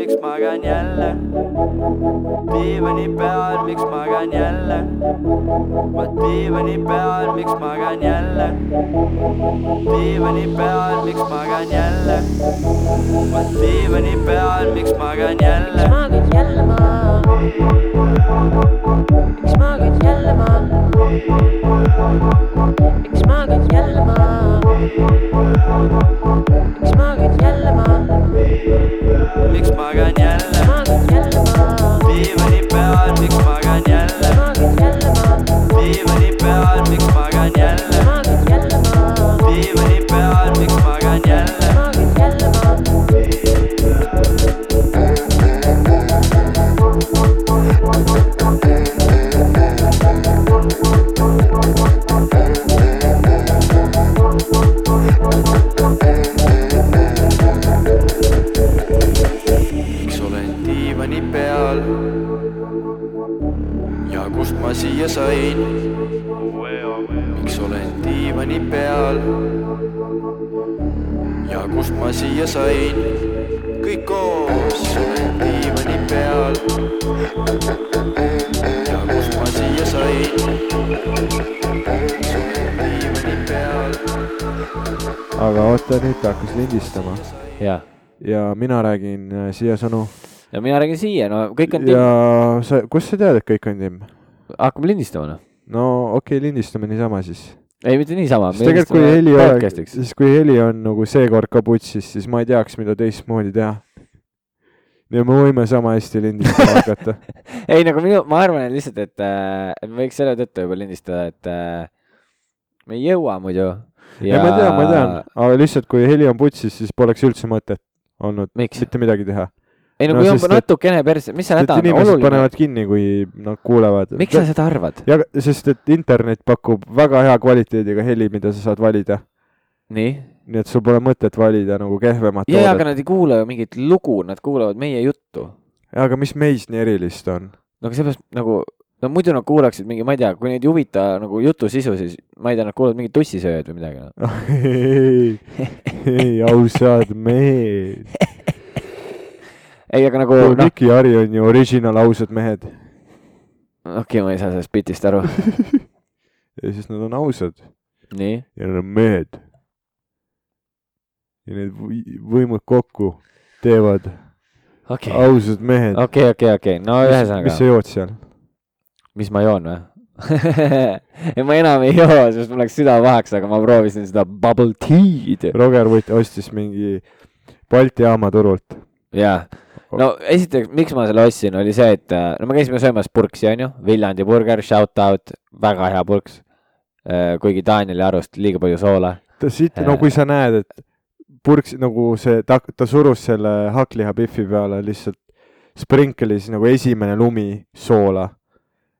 miks magan jälle? Diivani peal, miks magan jälle? Ma diivani peal, miks magan jälle? Diivani peal, miks magan jälle? Ma diivani peal, miks magan jälle? Magan jälle ma miks magan jälle ma miks magan jälle ma miks magan jälle ma miks jälle magan jälle ma diivani peal, miks jälle magan jälle ma diivani peal, miks magan jälle magan jälle ma diivani peal, miks jälle magan jälle siia sain? miks olen diivani peal ja kust ma siia sain? kõik koos olen diivani peal ja kust ma siia sain? diivani peal? aga oota, nüüd ta hakkas lindistama ja, ja mina räägin äh, siia sõnu ja mina räägin siia, no kõik on timm ja, sa, kust sa tead, et kõik on timm? Hakkame lindistama noh. no okei okay,, lindistame niisama siis. ei, mitte niisama. sest tegelikult kui heli oleks, siis kui heli on nagu seekord ka putsis, siis ma ei teaks, mida teistmoodi teha. ja me võime sama hästi lindistama hakata. ei nagu minu, ma arvan et lihtsalt, et äh, et me võiks selle tõttu juba lindistada, et äh, me ei jõua muidu. ja ma tean, ma tean, aga lihtsalt kui heli on putsis, siis poleks üldse mõtet olnud Miks? mitte midagi teha. Ei no no kui on sest et- natukene perse, mis seal häda on, inimesed oluline. panevad kinni, kui nad kuulevad. miks sa seda arvad? sest, et internet pakub väga hea kvaliteediga heli, mida sa saad valida. nii? nii et sul pole mõtet valida nagu kehvemat ja, ja aga toodet. nad ei kuula ju mingit lugu, nad kuulavad meie juttu. aga mis meis nii erilist on? no aga seepärast nagu, no muidu nad kuulaksid mingi, ma ei tea, kui neid ei huvita nagu jutu sisu, siis ma ei tea, nad kuulavad mingit tussisööjat või midagi no. ei, ei, ausad mehed. ei, aga nagu no, Miki ja Harri on ju original ausad mehed okei okay,, ma ei saa sellest bitist aru. ja siis nad on ausad ja nad on mehed. ja need või- võimud kokku teevad okei, ausad mehed. okei, okei, okei, no mis ühesõnaga, sa jood seal? mis ma joon või? ei, ma enam ei joo, sest mul läks süda pahaks, aga ma proovisin seda bubble tea'd. Roger Võit ostis mingi Balti jaama turult. jaa, no esiteks, miks ma selle ostsin, oli see, et äh, no me käisime söömas purksi, onju, Viljandi burger, shout out, väga hea purks. kuigi Danieli arust liiga palju soola. ta siit, no kui sa näed, et purks nagu see, ta, ta surus selle hakklihabifi peale lihtsalt sprinklis nagu esimene lumi soola.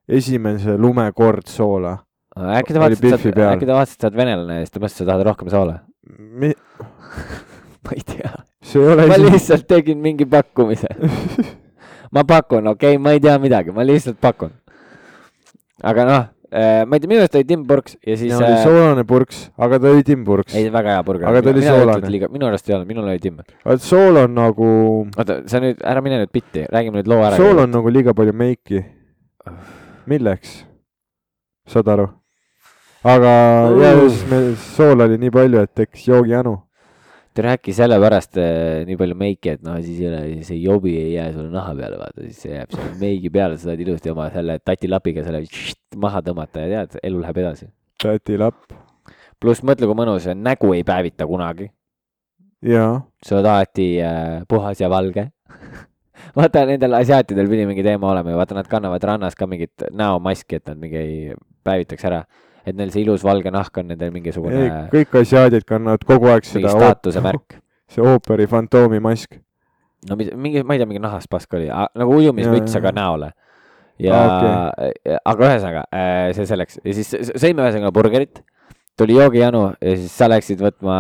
esimese lumekord soola. äkki ta vaatas, et sa, peal. äkki ta vaatas, et sa oled venelane ja siis ta mõtles, et sa tahad rohkem soola. Mi-, ma ei tea, see ma lihtsalt tegin mingi pakkumise. ma pakun, okei okay,, ma ei tea midagi, ma lihtsalt pakun. aga noh, ma ei tea, minu arust oli Tim Purks ja siis. oli soolane purks, aga ta oli timpurks. ei, väga hea burger. Aga ta oli soolane.. minu arust ei olnud, minul oli Tim. vaat sool on nagu, oota, sa nüüd, ära mine nüüd bitti, räägime nüüd loo ära. sool on nagu liiga palju meiki. milleks? saad aru? aga Uh. ja siis meil sool oli nii palju, et tekkis joogijanu. Te rääki sellepärast eh, nii palju meiki, et noh, siis ei ole, see jobi ei jää sulle naha peale, vaata, siis see jääb selle meigi peale, sa saad ilusti oma selle tatilapiga selle tššt maha tõmmata ja tead, elu läheb edasi. täti lapp pluss mõtle, kui mõnus, nägu ei päevita kunagi, ja sa oled alati äh, puhas ja valge. vaata, nendel asiaatidel pidi mingi teema olema ja vaata, nad kannavad rannas ka mingit näomaski, et nad mingi ei päevitaks ära. Et neil see ilus valge nahk on nendel mingisugune kõik asiaadid kannavad kogu aeg seda staatuse märk. see ooperi fantoomi mask. no mis- mingi, ma ei tea, mingi nahast pask oli, nagu ujumismüts, aga näole. ja Aa,, aga ühesõnaga äh, see selleks ja siis sõime ühesõnaga burgerit, tuli joogijanu ja siis sa läksid võtma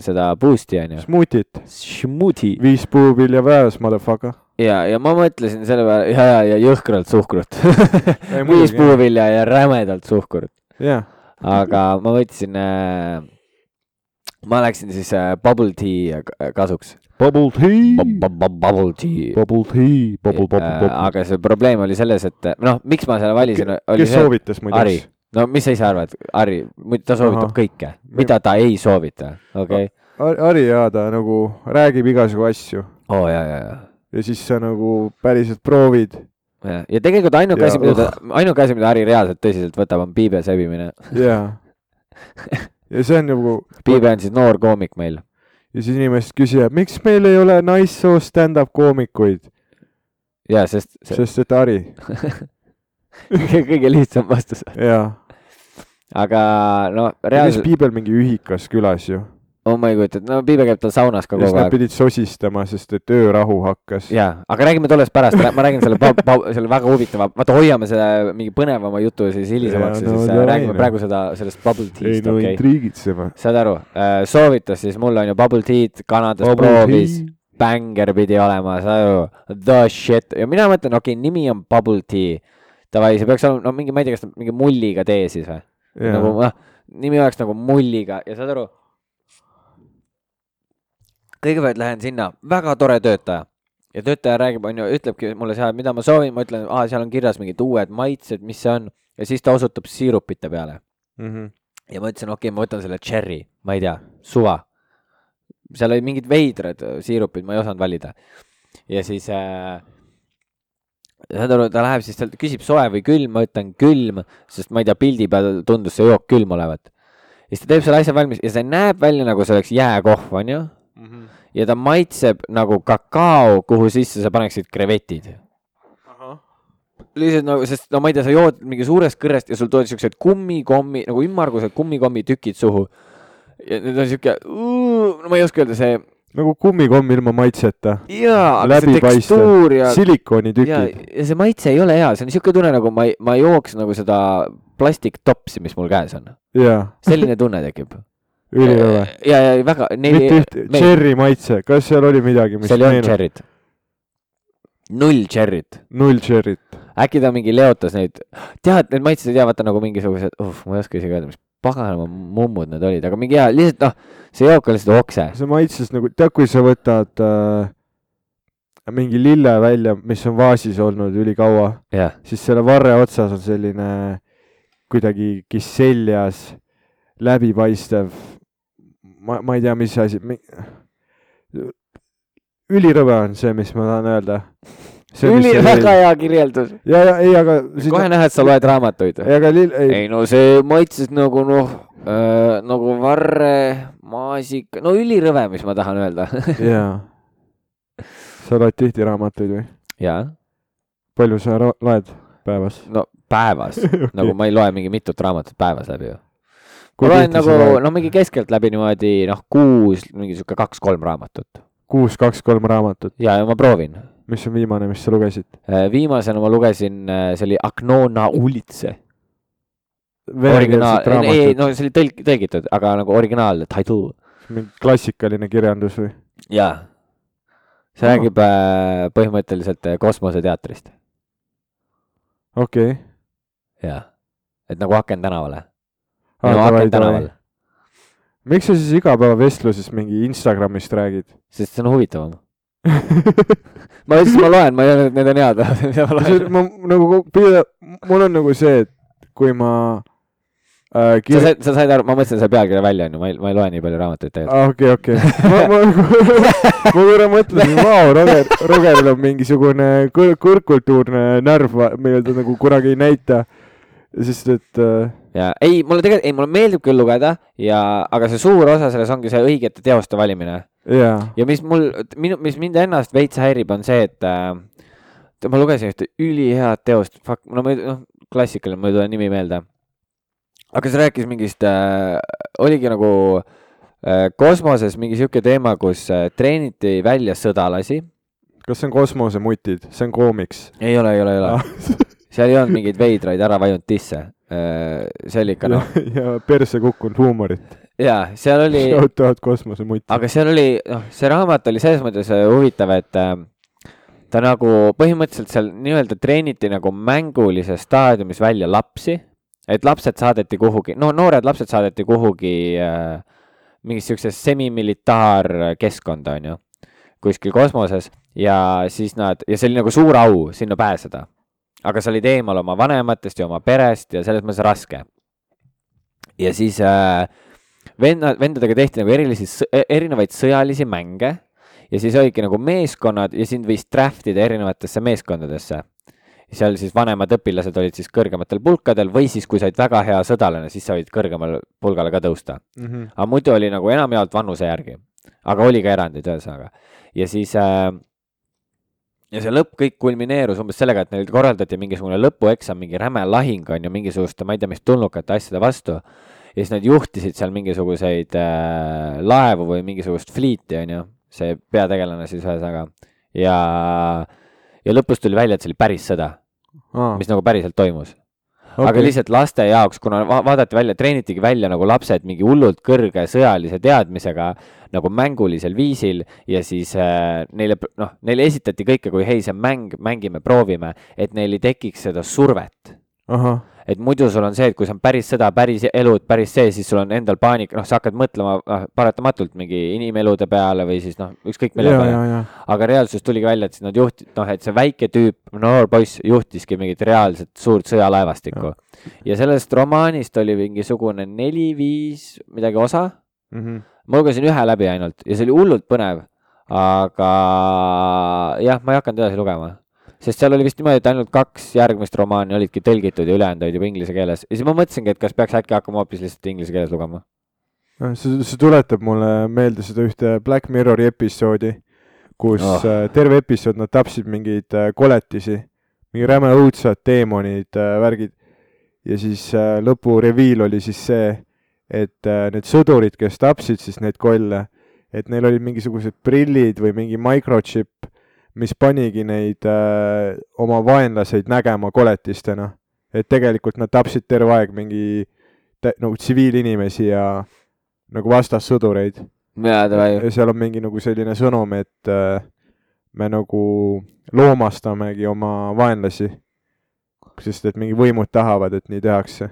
seda boost'i onju, Smuutit, smoothie viis puuvilja päevas, motherfucker. ja, ja ma mõtlesin selle peale ja, ja, ja jõhkralt suhkrut. Viis puuvilja ja rämedalt suhkrut, jah, aga ma võtsin äh, ma läksin siis äh, bubble tea kasuks. Bubble tea, Bubble tea. bubble tea, bubble, bubble, Äh, bubble. aga see probleem oli selles, et noh, miks ma selle valisin, oli kes see, soovitas muideks no mis sa ise arvad, Harri, ta soovitab Ahah. kõike, mida ta ei soovita, okei. Ari, Ari jaa, ta nagu räägib igasugu asju oo oh, ja, ja, ja ja siis sa nagu päriselt proovid ja, ja tegelikult ainuke asi, mida ta ainuke asi, mida Harri reaalselt tõsiselt võtab, on piibe sebimine. ja, ja see on nagu piibe on siis noor koomik meil. ja siis inimesed küsivad, miks meil ei ole naissoost stand-up koomikuid, ja sest see sest et Ari kõige lihtsam vastus. ja, aga no reaalselt, piibel mingi ühikas külas ju, oh ma ei kujuta ette, no piibe käib tal saunas ka ja kogu nad aeg. pidid sosistama, sest et öörahu hakkas. jaa, aga räägime tollest pärast, ma räägin selle, selle väga huvitava, vaata hoiame selle mingi põnevama jutu siis hilisemaks ja, no siis davai, äh, räägime noh. praegu seda, sellest bubble ei tea'st, no okei okay.. intriigitsema. saad aru, soovitas siis mulle on ju bubble tea'd, Kanadas proovis, bänger pidi olema, saad aru, the shit ja mina mõtlen, okei okay,, nimi on bubble tea. Davai, see peaks olema, no mingi, ma ei tea, kas mingi mulliga tee siis või? nagu noh, nimi oleks nagu mulliga ja saad aru. Kõigepealt lähen sinna, väga tore töötaja ja töötaja räägib, onju, ütlebki mulle seal, mida ma soovin, ma ütlen, aa, seal on kirjas mingid uued maitsed, mis see on ja siis ta osutab siirupite peale Mhm. ja ma ütlesin, okei okay,, ma võtan selle cherry, ma ei tea, suva. seal olid mingid veidrad äh, siirupid, ma ei osanud valida. ja siis äh, saad aru, ta läheb siis, ta küsib soe või külm, ma ütlen külm, sest ma ei tea, pildi peal tundus see jook külm olevat. ja siis ta teeb selle asja valmis ja see näeb välja nagu see oleks jääkohv, onju. Ja ta maitseb nagu kakao, kuhu sisse sa paneksid krevetid. lihtsalt nagu, sest no ma ei tea, sa jood mingi suurest kõrrest ja sul tulevad siuksed kummikommi nagu ümmargused kummikommi tükid suhu. ja need on siuke, no ma ei oska öelda, see nagu kummikomm ilma maitseta, jaa, aga see tekstuur ja, ja, silikoonitükid. ja see maitse ei ole hea, see on siuke tunne nagu ma ei, ma jooks nagu seda plastiktopsi, mis mul käes on. selline tunne tekib. ülihõve. ja, ja väga, mitte üht, cherry maitse, kas seal oli midagi, mis seal ei olnud cherry't. null cherry't. null cherry't. äkki ta mingi leotas neid, tead, need maitsed ei tea, vaata nagu mingisugused, uh, ma ei oska isegi öelda, mis paganama mummud need olid, aga mingi hea, lihtsalt noh, see jook on lihtsalt okse. see maitses nagu, tead, kui sa võtad äh, mingi lille välja, mis on vaasis olnud ülikaua, jah, siis selle varre otsas on selline kuidagi kisseljas, läbipaistev, ma, ma ei tea, mis asi, ülirõve on see, mis ma tahan öelda. üli, väga hea kirjeldus. ja, ja ei, aga kohe näha, et sa loed raamatuid. lill, ei, ei no see maitses nagu noh äh,, nagu varre, maasika, no ülirõve, mis ma tahan öelda. jaa. sa loed tihti raamatuid või? jaa, palju sa loed päevas? no päevas okay., nagu ma ei loe mingi mitut raamatut päevas läbi ju. Ma loen nagu loed? noh, mingi keskeltläbi niimoodi noh, kuus, mingi sihuke kaks-kolm raamatut. kuus, kaks-kolm raamatut. ja, ja ma proovin. mis on viimane, mis sa lugesid? viimasena ma lugesin, see oli Agnona Ulitse. originaal, ei, no see oli tõlk-, tõlgitud, aga nagu originaal title. mingi klassikaline kirjandus või? jaa. see Ahah. räägib äh, põhimõtteliselt äh, kosmoseteatrist. okei okay.. jah, et nagu Aken tänavale. Miks sa siis igapäevavestluses mingi Instagramist räägid? sest see on huvitavam. ma ütlesin, ma loen, ma ei öelnud, et need on head. ma nagu, mul on nagu see, et kui ma äh, sa kir-, said, sa said aru, ma mõtlesin selle pealkirja välja, onju, ma ei, ma ei loe nii palju raamatuid tegelikult. okei, okei. ma, ma, ma korra mõtlesin, vau, Roger, Rogeril on mingisugune kõr-, kõrgkultuurne närv, mida ta nagu kunagi ei näita. sest et äh, ja ei, mulle tegelikult, ei mulle meeldib küll lugeda ja, aga see suur osa selles ongi see õigete teoste valimine jaa, ja mis mul, minu, mis mind ennast veits häirib, on see, et äh, ma lugesin ühte ülihead teost, fuck, no ma ei, noh, klassikaline, mul ei tule nimi meelde. aga see rääkis mingist äh,, oligi nagu äh, kosmoses mingi sihuke teema, kus äh, treeniti välja sõdalasi. kas see on kosmosemutid, see on koomiks? ei ole, ei ole, ei ole. seal ei olnud mingeid veidraid ära vajunud disse. See oli ikka noh, ja perse kukkunud huumorit. jaa, seal oli. Shout out kosmosemutid. aga seal oli, noh, see raamat oli selles mõttes äh, huvitav, et äh, ta nagu põhimõtteliselt seal nii-öelda treeniti nagu mängulises staadiumis välja lapsi, et lapsed saadeti kuhugi, no noored lapsed saadeti kuhugi äh, mingis siukses semimilitaarkeskkonda, onju, kuskil kosmoses ja siis nad ja see oli nagu suur au sinna pääseda. Aga sa olid eemal oma vanematest ja oma perest ja selles mõttes raske. ja siis äh, venna, vendadega tehti nagu erilisi, erinevaid sõjalisi mänge ja siis olidki nagu meeskonnad ja sind võis draft ida erinevatesse meeskondadesse. seal siis vanemad õpilased olid siis kõrgematel pulkadel või siis, kui sa olid väga hea sõdalane, siis sa võid kõrgemale pulgale ka tõusta. Mhm. aga muidu oli nagu enamjaolt vanuse järgi, aga oli ka erandeid ühesõnaga ja siis äh, ja see lõpp kõik kulmineerus umbes sellega, et neil korraldati mingisugune lõpueksam, mingi räme lahing on ju mingisuguste, ma ei tea, mis tulnukate asjade vastu. ja siis nad juhtisid seal mingisuguseid äh, laevu või mingisugust fliiti on ju, see peategelane siis ühesõnaga. Ja, ja lõpus tuli välja, et see oli päris sõda, aa, mis nagu päriselt toimus aga lihtsalt laste jaoks, kuna va vaadati välja, treenitigi välja nagu lapsed mingi hullult kõrge sõjalise teadmisega nagu mängulisel viisil ja siis äh, neile, noh, neile esitati kõike kui hei, see on mäng, mängime, proovime, et neil ei tekiks seda survet. Et muidu sul on see, et kui see on päris sõda, päris elud, päris see, siis sul on endal paanika, noh, sa hakkad mõtlema noh, paratamatult mingi inimelude peale või siis noh, ükskõik mille ja, peale aga reaalsus tuligi välja, et siis nad juhti-, noh, et see väike tüüp, noor poiss juhtiski mingit reaalset suurt sõjalaevastikku. ja sellest romaanist oli mingisugune neli-viis midagi osa, Mhm. ma lugesin ühe läbi ainult ja see oli hullult põnev, aga jah, ma ei hakanud edasi lugema. Sest seal oli vist niimoodi, et ainult kaks järgmist romaani olidki tõlgitud ja ülejäänud olid juba inglise keeles ja siis ma mõtlesingi, et kas peaks äkki hakkama hoopis lihtsalt inglise keeles lugema. see, see tuletab mulle meelde seda ühte Black Mirrori episoodi, kus Oh. oh. terve episood nad tapsid mingeid äh, koletisi, mingi räme õudsad teemonid, värgid. ja siis äh, lõpu reveal oli siis see, et äh, need sõdurid, kes tapsid siis neid kolle, et neil olid mingisugused prillid või mingi microchip, mis panigi neid äh, oma vaenlaseid nägema koletistena. et tegelikult nad tapsid terve aeg mingi nagu tsiviilinimesi ja nagu vastassõdureid. ja seal on mingi nagu selline sõnum, et äh, me nagu loomastamegi oma vaenlasi. sest et mingi võimud tahavad, et nii tehakse.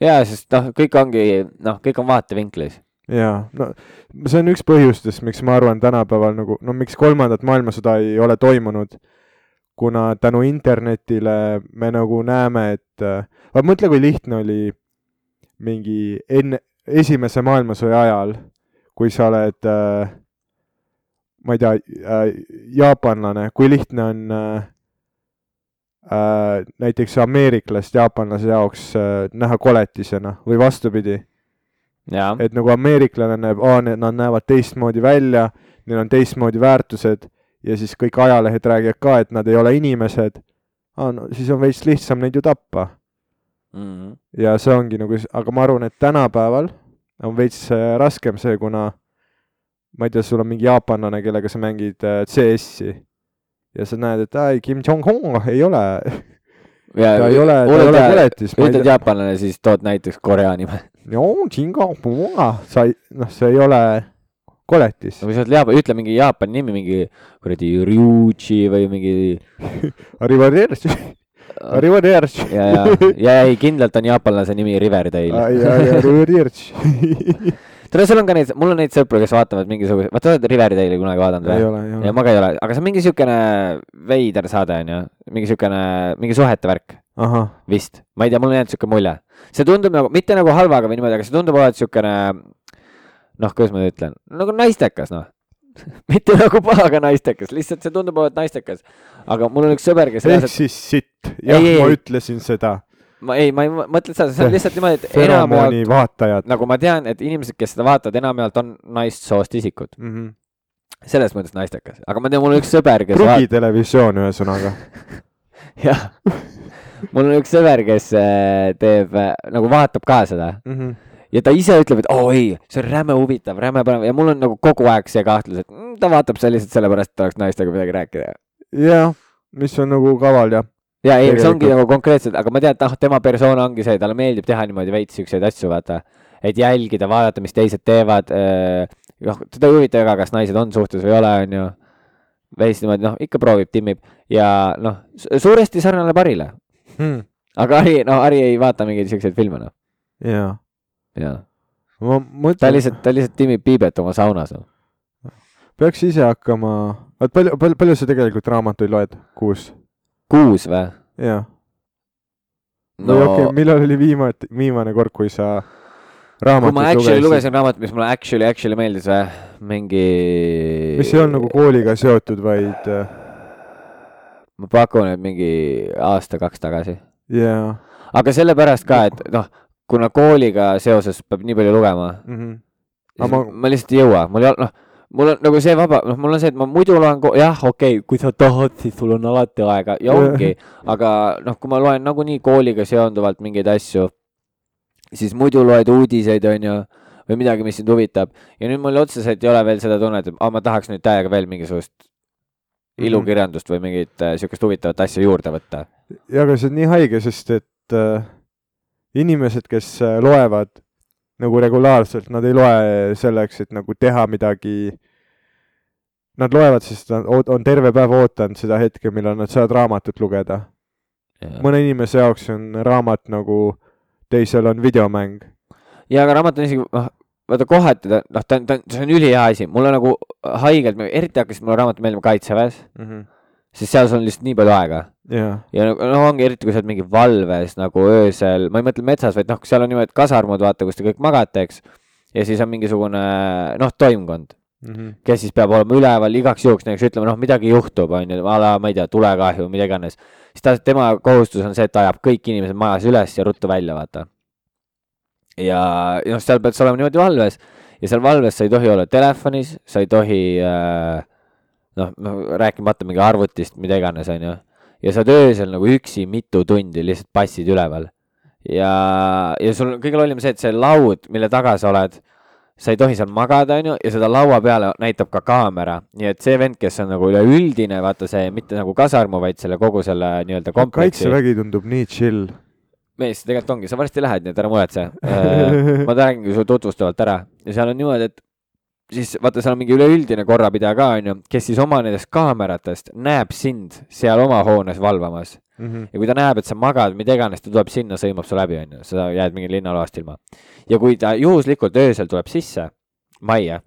jaa, sest noh, kõik ongi, noh, kõik on vaatevinklis. jaa, no see on üks põhjustest, miks ma arvan tänapäeval nagu, no miks kolmandat maailmasõda ei ole toimunud, kuna tänu internetile me nagu näeme, et äh, vaat mõtle, kui lihtne oli mingi enne, esimese maailmasõja ajal, kui sa oled äh, ma ei tea äh,, jaapanlane, kui lihtne on äh, äh, näiteks ameeriklast jaapanlase jaoks äh, näha koletisena või vastupidi et nagu ameeriklane näeb, nad näevad teistmoodi välja, neil on teistmoodi väärtused ja siis kõik ajalehed räägivad ka, et nad ei ole inimesed. no siis on veits lihtsam neid ju tappa Mhm. ja see ongi nagu, aga ma arvan, et tänapäeval on veits äh, raskem see, kuna ma ei tea, sul on mingi jaapanlane, kellega sa mängid äh, CS-i ja sa näed, et ai, Kim Jong-un ei ole, ja ta ei ole, ta ei ole ei ütled jaapanlane, siis tood näiteks Korea nime. Sa ei, noh, see ei ole koletis no. kui sa oled Jaapan, ütle mingi Jaapani nimi, mingi kuradi Ryuchi või mingi Arrivederci, arrivederci. ja, ja, ja ei, kindlalt on jaapanlase nimi Riverdale. Arrivederci. tere, sul on ka neid, mul on neid sõpru, kes vaatavad mingisuguse, vaata, oled Riverdale'i kunagi vaadanud ei või? ja ma ka ei ole, aga see on mingi siukene veider saade onju, mingi siukene, mingi suhete värk vist, ma ei tea, mul on jäänud siuke mulje. see tundub nagu, mitte nagu halvaga või niimoodi, aga see tundub olevat siukene, noh, kuidas ma ütlen, nagu naistekas noh. mitte nagu pahaga naistekas, lihtsalt see tundub olevat naistekas. aga mul on üks sõber, kes ehk siis sitt, jah, ma ütlesin seda. ma ei, ma ei mõ- mõtle seda, see on lihtsalt niimoodi, et enamjaolt nagu ma tean, et inimesed, kes seda vaatavad, enamjaolt on naist soost isikud, mm. -hmm. selles mõttes naistekas, aga ma tean, mul on üks sõber, kes vaatab, prugitelevisioon ühesõnaga. jah, mul on üks sõber, kes äh, teeb äh, nagu vaatab ka seda Mhm. ja ta ise ütleb, et oo ei, see on räme huvitav, räme põnev ja mul on nagu kogu aeg see kahtlus, et mm, ta vaatab seda lihtsalt sellepärast, et oleks naistega midagi rääkida. jah, mis on nagu kaval jah. ja ei, see ongi nagu konkreetselt, aga ma tean, et noh, tema persoon ongi see, talle meeldib teha niimoodi veits siukseid asju, vaata. et jälgida, vaadata, mis teised teevad. noh, teda ei huvita väga, kas naised on suhtes või ei ole, onju. veits niimoodi, noh, ikka proovib, timmib ja noh, suuresti sarnane Harile, Hmm. aga Hari, no Hari ei vaata mingeid siukseid filme, noh. jaa, jaa. ma ta mõtlen, lihtsalt, ta lihtsalt timib piibet oma saunas. noh. peaks ise hakkama, oot palju, palju, palju sa tegelikult raamatuid loed kuus? kuus või? jaa. no okei okay,, millal oli viimati, viimane kord, kui sa kui ma raamatut actually lugesid? lugesin raamatut, mis mulle actually, actually meeldis või, mingi. mis ei olnud nagu kooliga seotud, vaid äh, ma pakun, et mingi aasta-kaks tagasi. jaa aga sellepärast ka, et noh, kuna kooliga seoses peab nii palju lugema, mm. -hmm. ma... ma- ma lihtsalt ei jõua, mul ei ole, noh, mul on nagu see vaba, noh, mul on see, et ma muidu loen, jah, okei okay,, kui sa tahad, siis sul on alati aega ja ongi, aga noh, kui ma loen nagunii kooliga seonduvalt mingeid asju, siis muidu loed uudiseid, onju, või midagi, mis sind huvitab ja nüüd mul otseselt ei ole veel seda tunnet, et ah, ma tahaks nüüd täiega veel mingisugust. Ilukirjandust või mingit äh, siukest huvitavat asja juurde võtta. ja aga see on nii haige, sest et äh, inimesed, kes äh, loevad nagu regulaarselt, nad ei loe selleks, et nagu teha midagi. Nad loevad, sest nad on terve päev ootanud seda hetke, millal nad saavad raamatut lugeda. mõne inimese jaoks on raamat nagu teisel on videomäng. ja aga raamat on isegi, noh, vaata kohati ta, noh, ta on, ta on, see on ülihea asi, mulle nagu haigelt, eriti hakkasid mulle raamatud meeldima Kaitseväes, sest seal sul on lihtsalt nii palju aega jaa, ja nagu noh, ongi eriti, kui sa oled mingi valves nagu öösel, ma ei mõtle metsas, vaid noh, seal on niimoodi kasarmud, vaata, kus te kõik magate, eks. ja siis on mingisugune noh, toimkond, kes siis peab olema üleval igaks juhuks, näiteks ütleme noh, midagi juhtub, on ju, a la ma ei tea, tulekahju, mida iganes. siis ta, tema kohustus on see, et ta ajab kõik inimesed majas üles ja ruttu välja, vaata. ja, ja noh, seal pead sa olema niimoodi valves ja seal valves sa ei tohi olla telefonis, sa ei tohi äh, noh, noh rääkimata mingi arvutist, mida iganes, on ju. ja sa oled öösel nagu üksi mitu tundi lihtsalt passid üleval. ja, ja sul on kõige lollim see, et see laud, mille taga sa oled, sa ei tohi seal magada, on ju, ja seda laua peale näitab ka kaamera, nii et see vend, kes on nagu üleüldine, vaata see mitte nagu kasarmu, vaid selle kogu selle nii-öelda kompleksi kaitsevägi tundub nii chill. mees, tegelikult ongi, sa varsti lähed, nii et ära muretse. ma räägingi sulle tutvustavalt ära. Ja seal on niimoodi, et siis vaata, seal on mingi üleüldine korrapidaja ka onju, kes siis oma nendest kaameratest näeb sind seal oma hoones valvamas. Ja kui ta näeb, et sa magad, mida iganes, ta tuleb sinna, sõimab su läbi onju, sa jääd mingi linnaloast ilma. ja kui ta juhuslikult öösel tuleb sisse majja,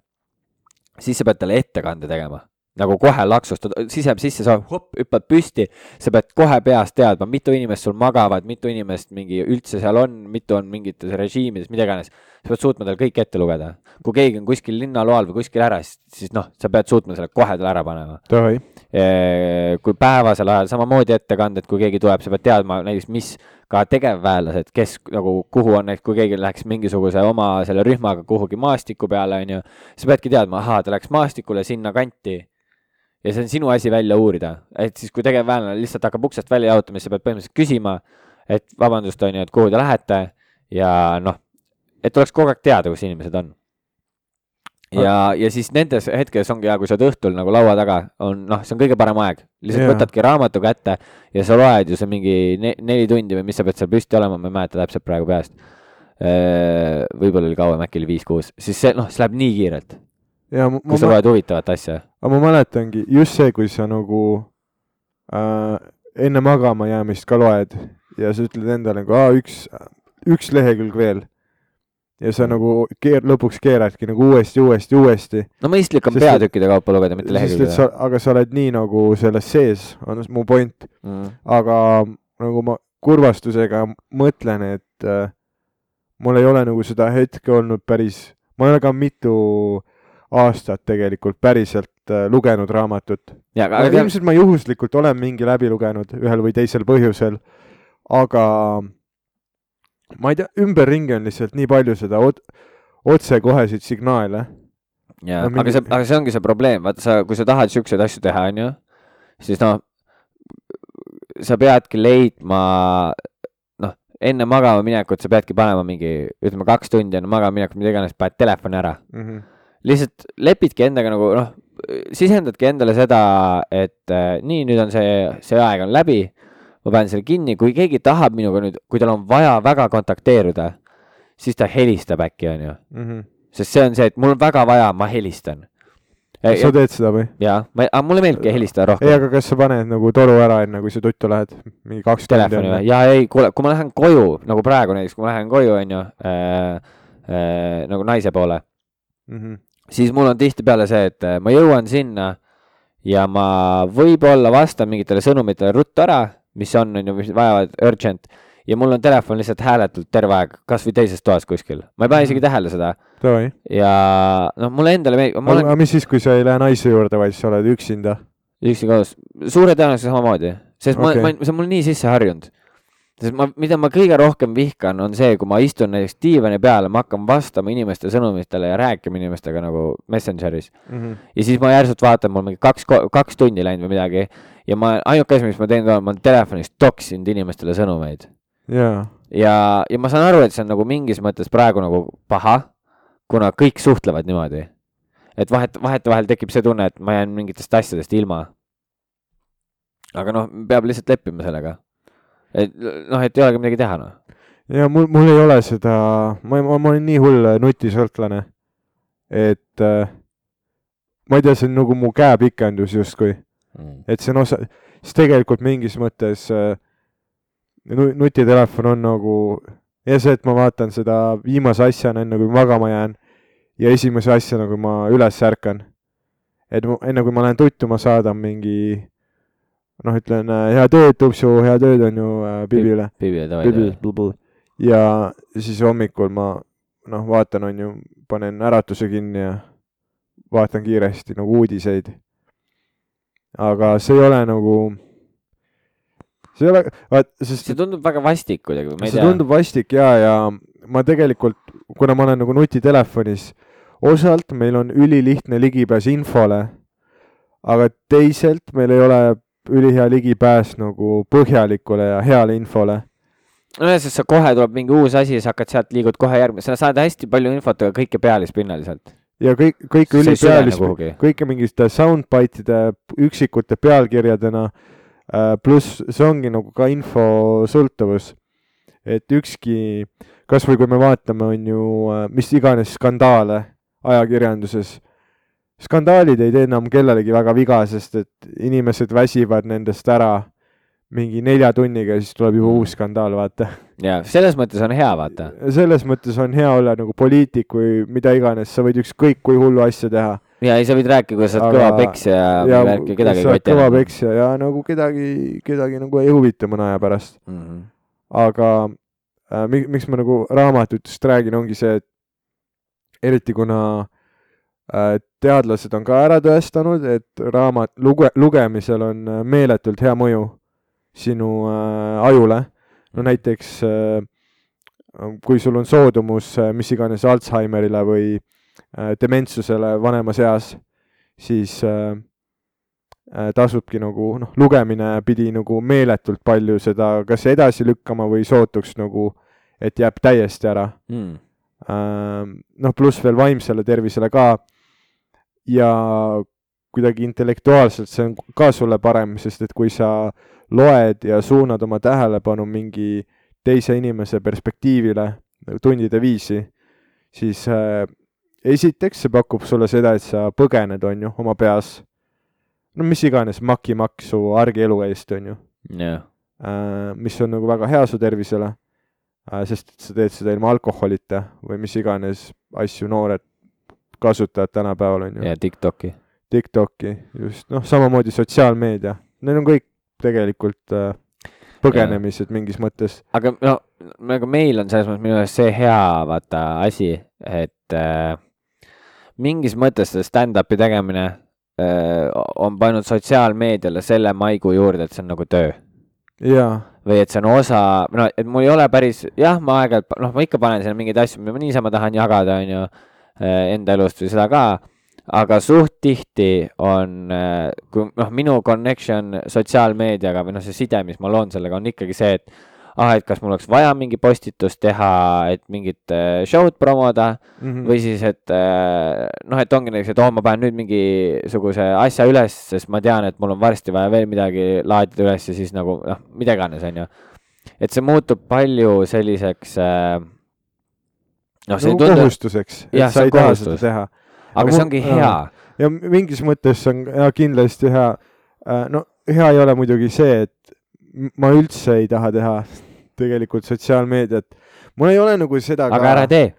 siis sa pead talle ettekande tegema nagu kohe laksust, siseb sisse, sa hopp, hüppad püsti, sa pead kohe peast teadma, mitu inimest sul magavad, mitu inimest mingi üldse seal on, mitu on mingites režiimides, mida iganes. sa pead suutma tal kõik ette lugeda. kui keegi on kuskil linnaloal või kuskil ära, siis noh, sa pead suutma selle kohe talle ära panema. Kui päevasel ajal samamoodi ettekanded, kui keegi tuleb, sa pead teadma näiteks, mis ka tegevväelased, kes nagu, kuhu on, kui keegi läheks mingisuguse oma selle rühmaga kuhugi maastiku peale, onju. sa peadki teadma, ahaa, ta läks maastikule sinna kanti ja see on sinu asi välja uurida, et siis, kui tegevväelane lihtsalt hakkab uksest välja jalutama, siis sa pead põhimõtteliselt küsima, et vabandust, on ju, et kuhu te lähete ja noh, et oleks kogu aeg teada, kus inimesed on. ja, ja siis nendes hetkes ongi hea, kui sa oled õhtul nagu laua taga, on noh, see on kõige parem aeg, lihtsalt Jaa. võtadki raamatu kätte ja sa loed ju see mingi ne neli tundi või mis sa pead seal püsti olema, ma ei mäleta täpselt praegu peast. võib-olla oli kauem, äkki oli viis-kuus, siis see noh, see läheb nii kiirelt, ja ma, kui sa loed huvitavat asja aga ma mäletangi just see, kui sa nagu äh, enne magama jäämist ka loed ja sa ütled endale nagu aa, üks, üks lehekülg veel. ja sa nagu keer-, lõpuks keeradki nagu uuesti, uuesti, uuesti. no mõistlik on peatükkide kaupa lugeda, mitte lehekülgede aga sa oled nii nagu selles sees, on mu point, mm.. aga nagu ma kurvastusega mõtlen, et äh, mul ei ole nagu seda hetke olnud päris, ma ei ole ka mitu aastat tegelikult päriselt äh, lugenud raamatut. ja, aga aga tead, ilmselt ma juhuslikult olen mingi läbi lugenud ühel või teisel põhjusel, aga ma ei tea, ümberringi on lihtsalt nii palju seda ot- otsekoheseid signaale. ja no no,, mingi- aga see, aga see ongi see probleem, vaata sa, kui sa tahad siukseid asju teha, onju, siis noh, sa peadki leidma, noh, enne magama minekut sa peadki panema mingi, ütleme kaks tundi enne magama minekut, mida iganes, paned telefoni ära. Mm -hmm. Lihtsalt lepidki endaga nagu noh, sisendadki endale seda, et äh, nii, nüüd on see, see aeg on läbi, ma panen selle kinni, kui keegi tahab minuga nüüd, kui tal on vaja väga kontakteeruda, siis ta helistab äkki, onju. Mm -hmm. sest see on see, et mul on väga vaja, ma helistan. sa teed seda või? jaa, ma, aga mulle meeldibki helistada ei, rohkem. aga kas sa paned nagu toru ära enne, kui sa tuttu lähed? mingi kaks telefoni või? jaa, ei, kuule, kui ma lähen koju, nagu praegu näiteks, kui ma lähen koju, onju, äh, nagu naise poole, Mhm. Siis mul on tihtipeale see, et äh, ma jõuan sinna ja ma võib-olla vastan mingitele sõnumitele ruttu ära, mis on, on ju, mis vajavad urgent ja mul on telefon lihtsalt hääletult terve aeg, kasvõi teises toas kuskil, ma ei pane isegi tähele seda ja noh, mulle endale meeldib, ma olen aga mis siis, kui sa ei lähe naise juurde, vaid sa oled üksinda? üksi kodus, suure tõenäosusega samamoodi, sest okay. Ma, ma, see on mul nii sisse harjunud. Sest ma, mida ma kõige rohkem vihkan, on see, kui ma istun näiteks diivani peal, ma hakkan vastama inimeste sõnumitele ja rääkima inimestega nagu Messengeris Mhm. ja siis ma järsult vaatan, mul mingi kaks, kaks tundi läinud või midagi ja ma, ainuke asi, mis ma teen ka, ma olen telefonis toksinud inimestele sõnumeid jaa, ja, ja ma saan aru, et see on nagu mingis mõttes praegu nagu paha, kuna kõik suhtlevad niimoodi. et vahet, vahetevahel tekib see tunne, et ma jään mingitest asjadest ilma. aga noh, peab lihtsalt leppima sellega. Et noh, et ei olegi midagi teha, noh. ja mul, mul ei ole seda, ma, ma, ma olen nii hull nutisõltlane, et äh, ma ei tea, see on nagu mu käepikendus justkui, et see on osa, siis tegelikult mingis mõttes äh, nu- nutitelefon on nagu ja see, et ma vaatan seda viimase asjana, enne kui magama jään ja esimese asjana, kui ma üles ärkan. et mu- enne kui ma lähen tuttu, ma saadan mingi noh, ütlen äh, head ööd, tupsu, head ööd on ju äh, Bibile. Bibi, Bibi davai., ja siis hommikul ma noh, vaatan, on ju, panen äratuse kinni ja vaatan kiiresti nagu uudiseid. aga see ei ole nagu, see ei ole, vaat, sest see tundub väga vastik kuidagi, ma ei see tea. tundub vastik ja, ja ma tegelikult, kuna ma olen nagu nutitelefonis, osalt meil on ülilihtne ligipääs infole, aga teiselt meil ei ole ülihea ligipääs nagu põhjalikule ja heale infole nojah, sest sa kohe tuleb mingi uus asi ja sa hakkad sealt, liigud kohe järgmine, sa saad hästi palju infot, aga kõike pealispinnaliselt. ja kõik, kõik See ei süvene ülipealis-, kõike mingite soundbite'ide üksikute pealkirjadena, pluss see ongi nagu ka infosõltuvus. et ükski, kasvõi kui me vaatame, on ju äh, mis iganes skandaale ajakirjanduses, skandaalid ei tee enam kellelegi väga viga, sest et inimesed väsivad nendest ära mingi nelja tunniga ja siis tuleb juba uus skandaal, vaata ja selles mõttes on hea, vaata. selles mõttes on hea olla nagu poliitik või mida iganes, sa võid ükskõik kui hullu asja teha. ja ei, sa võid rääkida, kuidas sa oled kõva peksja ja, värki, kedagi ei koti kõva. peksja ja nagu kedagi, kedagi nagu ei huvita mõne aja pärast. Mhm. aga äh, mi- miks ma nagu raamatutest räägin, ongi see, et eriti kuna teadlased on ka ära tõestanud, et raamat, luge-, lugemisel on äh, meeletult hea mõju sinu äh, ajule. no näiteks äh, kui sul on soodumus äh, mis iganes Alžeimerile või äh, dementsusele vanemas eas, siis äh, äh, tasubki nagu noh, lugemine pidi nagu meeletult palju seda kas edasi lükkama või sootuks nagu, et jääb täiesti ära. Mm. noh, pluss veel vaimsele tervisele ka. Ja kuidagi intellektuaalselt see on ka sulle parem, sest et kui sa loed ja suunad oma tähelepanu mingi teise inimese perspektiivile tundide viisi, siis äh, esiteks see pakub sulle seda, et sa põgened, on ju, oma peas. no mis iganes makimaksu argielu eest, on ju jah, äh, mis on nagu väga hea su tervisele äh,, sest et sa teed seda ilma alkoholita või mis iganes asju noored kasutavad tänapäeval, on ju. ja Tiktoki. Tiktoki, just, noh, samamoodi sotsiaalmeedia, need on kõik tegelikult äh, põgenemised mingis mõttes. aga no nagu meil on selles mõttes minu arust see hea vaata asi, et äh, mingis mõttes see stand-up'i tegemine äh, on pannud sotsiaalmeediale selle maigu juurde, et see on nagu töö jaa, või et see on osa, no et mul ei ole päris, jah, ma aeg-ajalt, noh, ma ikka panen sinna mingeid asju, mida ma niisama tahan jagada, on ju, enda elust või seda ka, aga suht tihti on, kui noh, minu connection sotsiaalmeediaga või noh, see side, mis ma loon sellega, on ikkagi see, et ah, et kas mul oleks vaja mingi postitus teha, et mingit äh, show'd promoda Mhm. või siis, et äh, noh, et ongi näiteks, et oo, ma panen nüüd mingisuguse asja üles, sest ma tean, et mul on varsti vaja veel midagi laadida üles ja siis nagu noh, mida iganes, onju. et see muutub palju selliseks äh,. noh, see ei nagu tundu, kohustuseks, Jah, et see sa on ei taha seda teha. aga mul- see ongi hea. ja mingis mõttes on ja kindlasti hea, no hea ei ole muidugi see, et ma üldse ei taha teha tegelikult sotsiaalmeediat. mul ei ole nagu seda aga ära tee.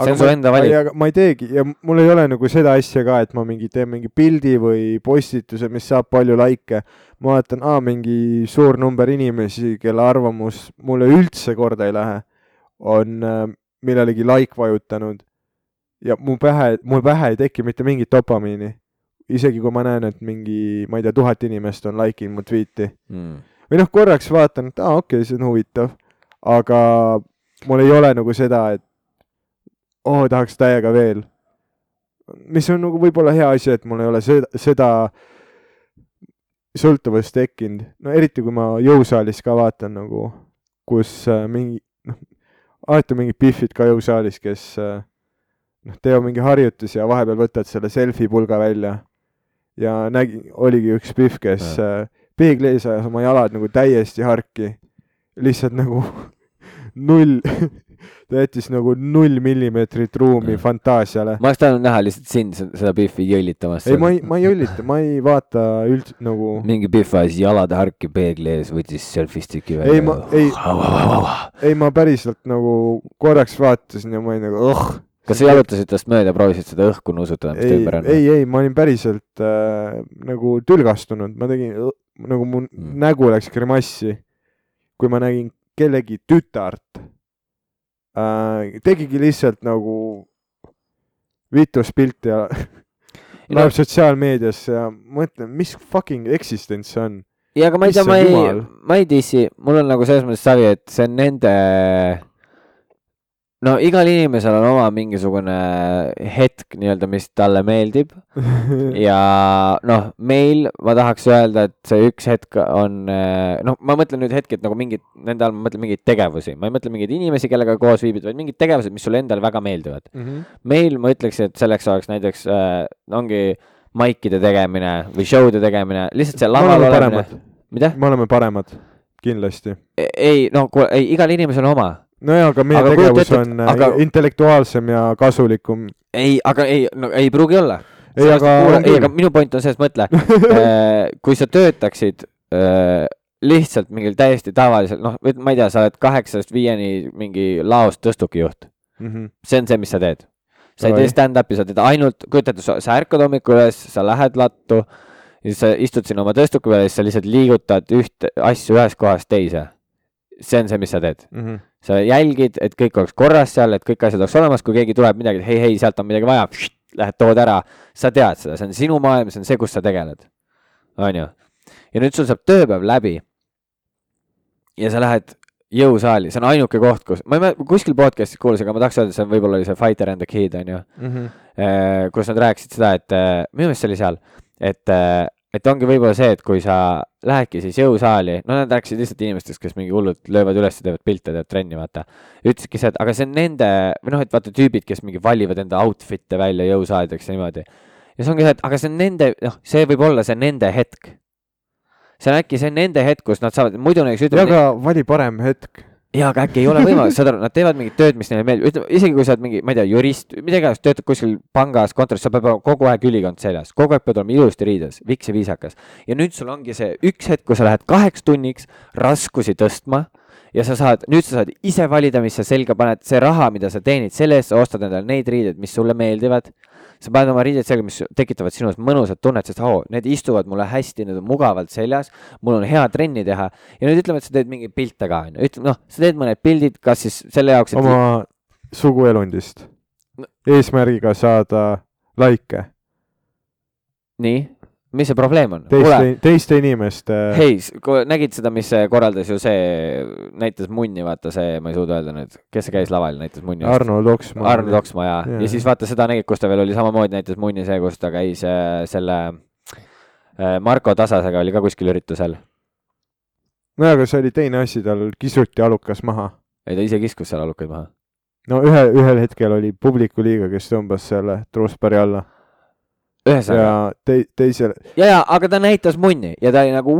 See on su enda valik. ma ei teegi ja mul ei ole nagu seda asja ka, et ma mingi teen mingi pildi või postituse, mis saab palju likee. ma vaatan, aa, mingi suur number inimesi, kelle arvamus mulle üldse korda ei lähe, on äh, millelegi like vajutanud ja mu pähe, mul pähe ei teki mitte mingit dopamiini. isegi kui ma näen, et mingi, ma ei tea, tuhat inimest on like inud mu tweet'i mm.. või noh, korraks vaatan, et aa, okei okay,, see on huvitav, aga mul ei ole nagu seda, et oo, tahaks täiega veel. mis on nagu võib-olla hea asi, et mul ei ole seda, seda sõltuvust tekkinud, no eriti kui ma jõusaalis ka vaatan nagu, kus äh, mingi, noh, alati on mingid pihvid ka jõusaalis, kes äh, noh, teevad mingi harjutusi ja vahepeal võtad selle selfie pulga välja. Ja nägi, oligi üks pihv, kes äh, peegli ees ajas oma jalad nagu täiesti harki, lihtsalt nagu null, ta jättis nagu null millimeetrit ruumi Ja. fantaasiale. ma oleks tahtnud näha lihtsalt sind se- seda Biffi jõllitamas. ei, ma ei, ma ei õllita, ma ei vaata üldse nagu, mingi Biff ajas jalad harki peegli ees, võttis selfie stick'i välja. Ei, ma- ei- ei ma päriselt nagu korraks vaatasin ja ma olin nagu oh. kas sa jalutasid tast mööda, proovisid seda õhku nuusutada, mis ta ei ümber, on? ei, ei, ma olin päriselt äh, nagu tülgastunud, ma tegin nagu mu Mm. mm. nägu läks grimassi, kui ma nägin kellegi tütart äh,, tegigi lihtsalt nagu vituspilti ja No- läheb sotsiaalmeediasse ja mõtlen, mis fucking eksistents see on. ja aga ma ei tea, ma ei ma ei dissi, mul on nagu selles mõttes savi, et see on nende. No igal inimesel on oma mingisugune hetk nii-öelda, mis talle meeldib ja noh, meil ma tahaks öelda, et see üks hetk on, noh, ma mõtlen nüüd hetki, et nagu mingid, nende all ma mõtlen mingeid tegevusi, ma ei mõtle mingeid inimesi, kellega koos viibid, vaid mingid tegevused, mis sulle endale väga meeldivad. meil ma ütleks, et selleks oleks näiteks äh, ongi maikide tegemine või show'de tegemine, lihtsalt see me laval olemine mida? me oleme paremad, kindlasti. ei, no kuule, ei, igal inimesel on oma. nojah, aga meie Aga tegevus et- on aga... aga- intellektuaalsem ja kasulikum. ei, aga ei, no ei pruugi olla. ei, aga ei, aga minu point on selles, mõtle, kui sa töötaksid äh, lihtsalt mingil täiesti tavalisel, noh, ma ei tea, sa oled kaheksast viieni mingi laos tõstukijuht, Mhm. see on see, mis sa teed. sa ei tee stand-up'i, sa teed ainult, kujuta ette, sa ärkad hommikul üles, sa lähed lattu, siis sa istud sinna oma tõstuki peale ja siis sa lihtsalt liigutad üht asju ühest kohast teise. See on see, mis sa teed. Mhm. sa jälgid, et kõik oleks korras seal, et kõik asjad oleks olemas, kui keegi tuleb midagi, hei, hei, sealt on midagi vaja, lähed tood ära, sa tead seda, see on sinu maailm, see on see, kus sa tegeled. onju. ja nüüd sul saab tööpäev läbi. ja sa lähed jõusaali, see on ainuke koht, kus, ma ei mäleta, kuskil podcast'is kuulsin, aga ma tahaks öelda, see on võib-olla oli see Fighter and the Kid onju. Mhm. kus nad rääkisid seda, et minu meelest see oli seal, et, et ongi võib-olla see, et kui sa lähedki siis jõusaali, no nad rääkisid lihtsalt inimestest, kes mingi hullult löövad üles ja teevad pilte, teevad trenni, vaata. ütlesidki see, et aga see on nende või noh, et vaata tüübid, kes mingi valivad enda outfit'e välja jõusaalideks ja niimoodi. ja see ongi see, et aga see on nende, noh, see võib olla see nende hetk. see on äkki see nende hetk, kus nad saavad, muidu näiteks ja ütleme, aga vali parem hetk. jaa, aga äkki ei ole võimalik, saad aru, nad teevad mingit tööd, mis neile meeldib, ütleme isegi kui sa oled mingi, ma ei tea, jurist, mida iganes, töötad kuskil pangas, kontoris, sa pead olema kogu aeg ülikond seljas, kogu aeg pead olema ilusti riides, viks ja viisakas. ja nüüd sul ongi see üks hetk, kus sa lähed kaheks tunniks raskusi tõstma ja sa saad, nüüd sa saad ise valida, mis sa selga paned, see raha, mida sa teenid, selle eest sa ostad endale neid riideid, mis sulle meeldivad. Sa paned oma riided selga, mis tekitavad sinus mõnusat tunnet, sest oo, need istuvad mulle hästi, need on mugavalt seljas, mul on hea trenni teha. Ja nüüd ütleme, et sa teed mingeid pilte ka, onju, ütleme noh, sa teed mõned pildid, kas siis selle jaoks, et oma suguelundist. No-. eesmärgiga saada likee. Nii, mis see probleem on? teiste, teiste inimeste. hei, nägid seda, mis korraldas ju see, näitas munni, vaata see, ma ei suuda öelda nüüd, kes see käis laval, näitas munni. Arnold Oksmaa. Arnold Oksmaa ja, Jaa. ja siis vaata seda nägid, kus ta veel oli samamoodi näitas munni see, kus ta käis äh, selle äh, Marko Tasasega oli ka kuskil üritusel. no aga see oli teine asi, tal kisuti alukas maha. ei, ta ise kiskus seal alukaid maha. no ühe, ühel hetkel oli publiku liiga, kes tõmbas selle truuspari alla ühesõnaga, ja te, teisel, ja, ja, aga ta näitas munni ja ta oli nagu,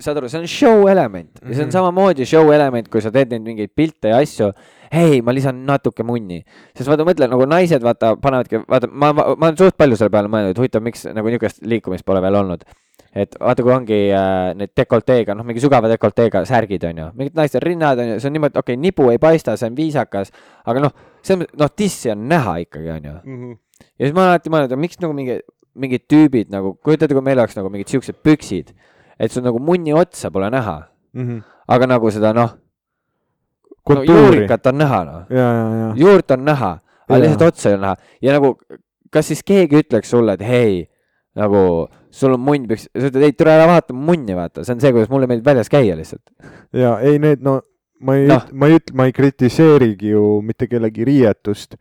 saad aru, see on show element ja see on Mhm. samamoodi show element, kui sa teed neid mingeid pilte ja asju, hei, ma lisan natuke munni. sest vaata, mõtle nagu naised vaata panevadki, vaata, ma, ma, ma olen suht palju selle peale mõelnud, et huvitav, miks nagu niisugust liikumist pole veel olnud. et vaata, kui ongi äh, need dekolteega, noh, mingi sugeva dekolteega särgid on ju, mingid naistel rinnad on ju, see on niimoodi, okei okay,, nibu ei paista, see on viisakas, aga noh, see on, noh, tissi on näha ikkagi on ju. ja siis ma olen alati mõelnud, et miks nagu mingi, mingid tüübid nagu, kujuta ette, kui meil oleks nagu mingid siuksed püksid, et sul nagu munni otsa pole näha, aga nagu seda noh, no juurikat on näha noh, juurt on näha, aga lihtsalt otsa ei ole näha. Ja nagu, kas siis keegi ütleks sulle, et hei, nagu sul on munn püks, sa ütled, ei tule ära vaata mu munni, vaata, see on see, kuidas mulle meeldib väljas käia lihtsalt. ja ei, need no ma ei no., ma ei ütle, ma ei kritiseerigi ju mitte kellegi riietust.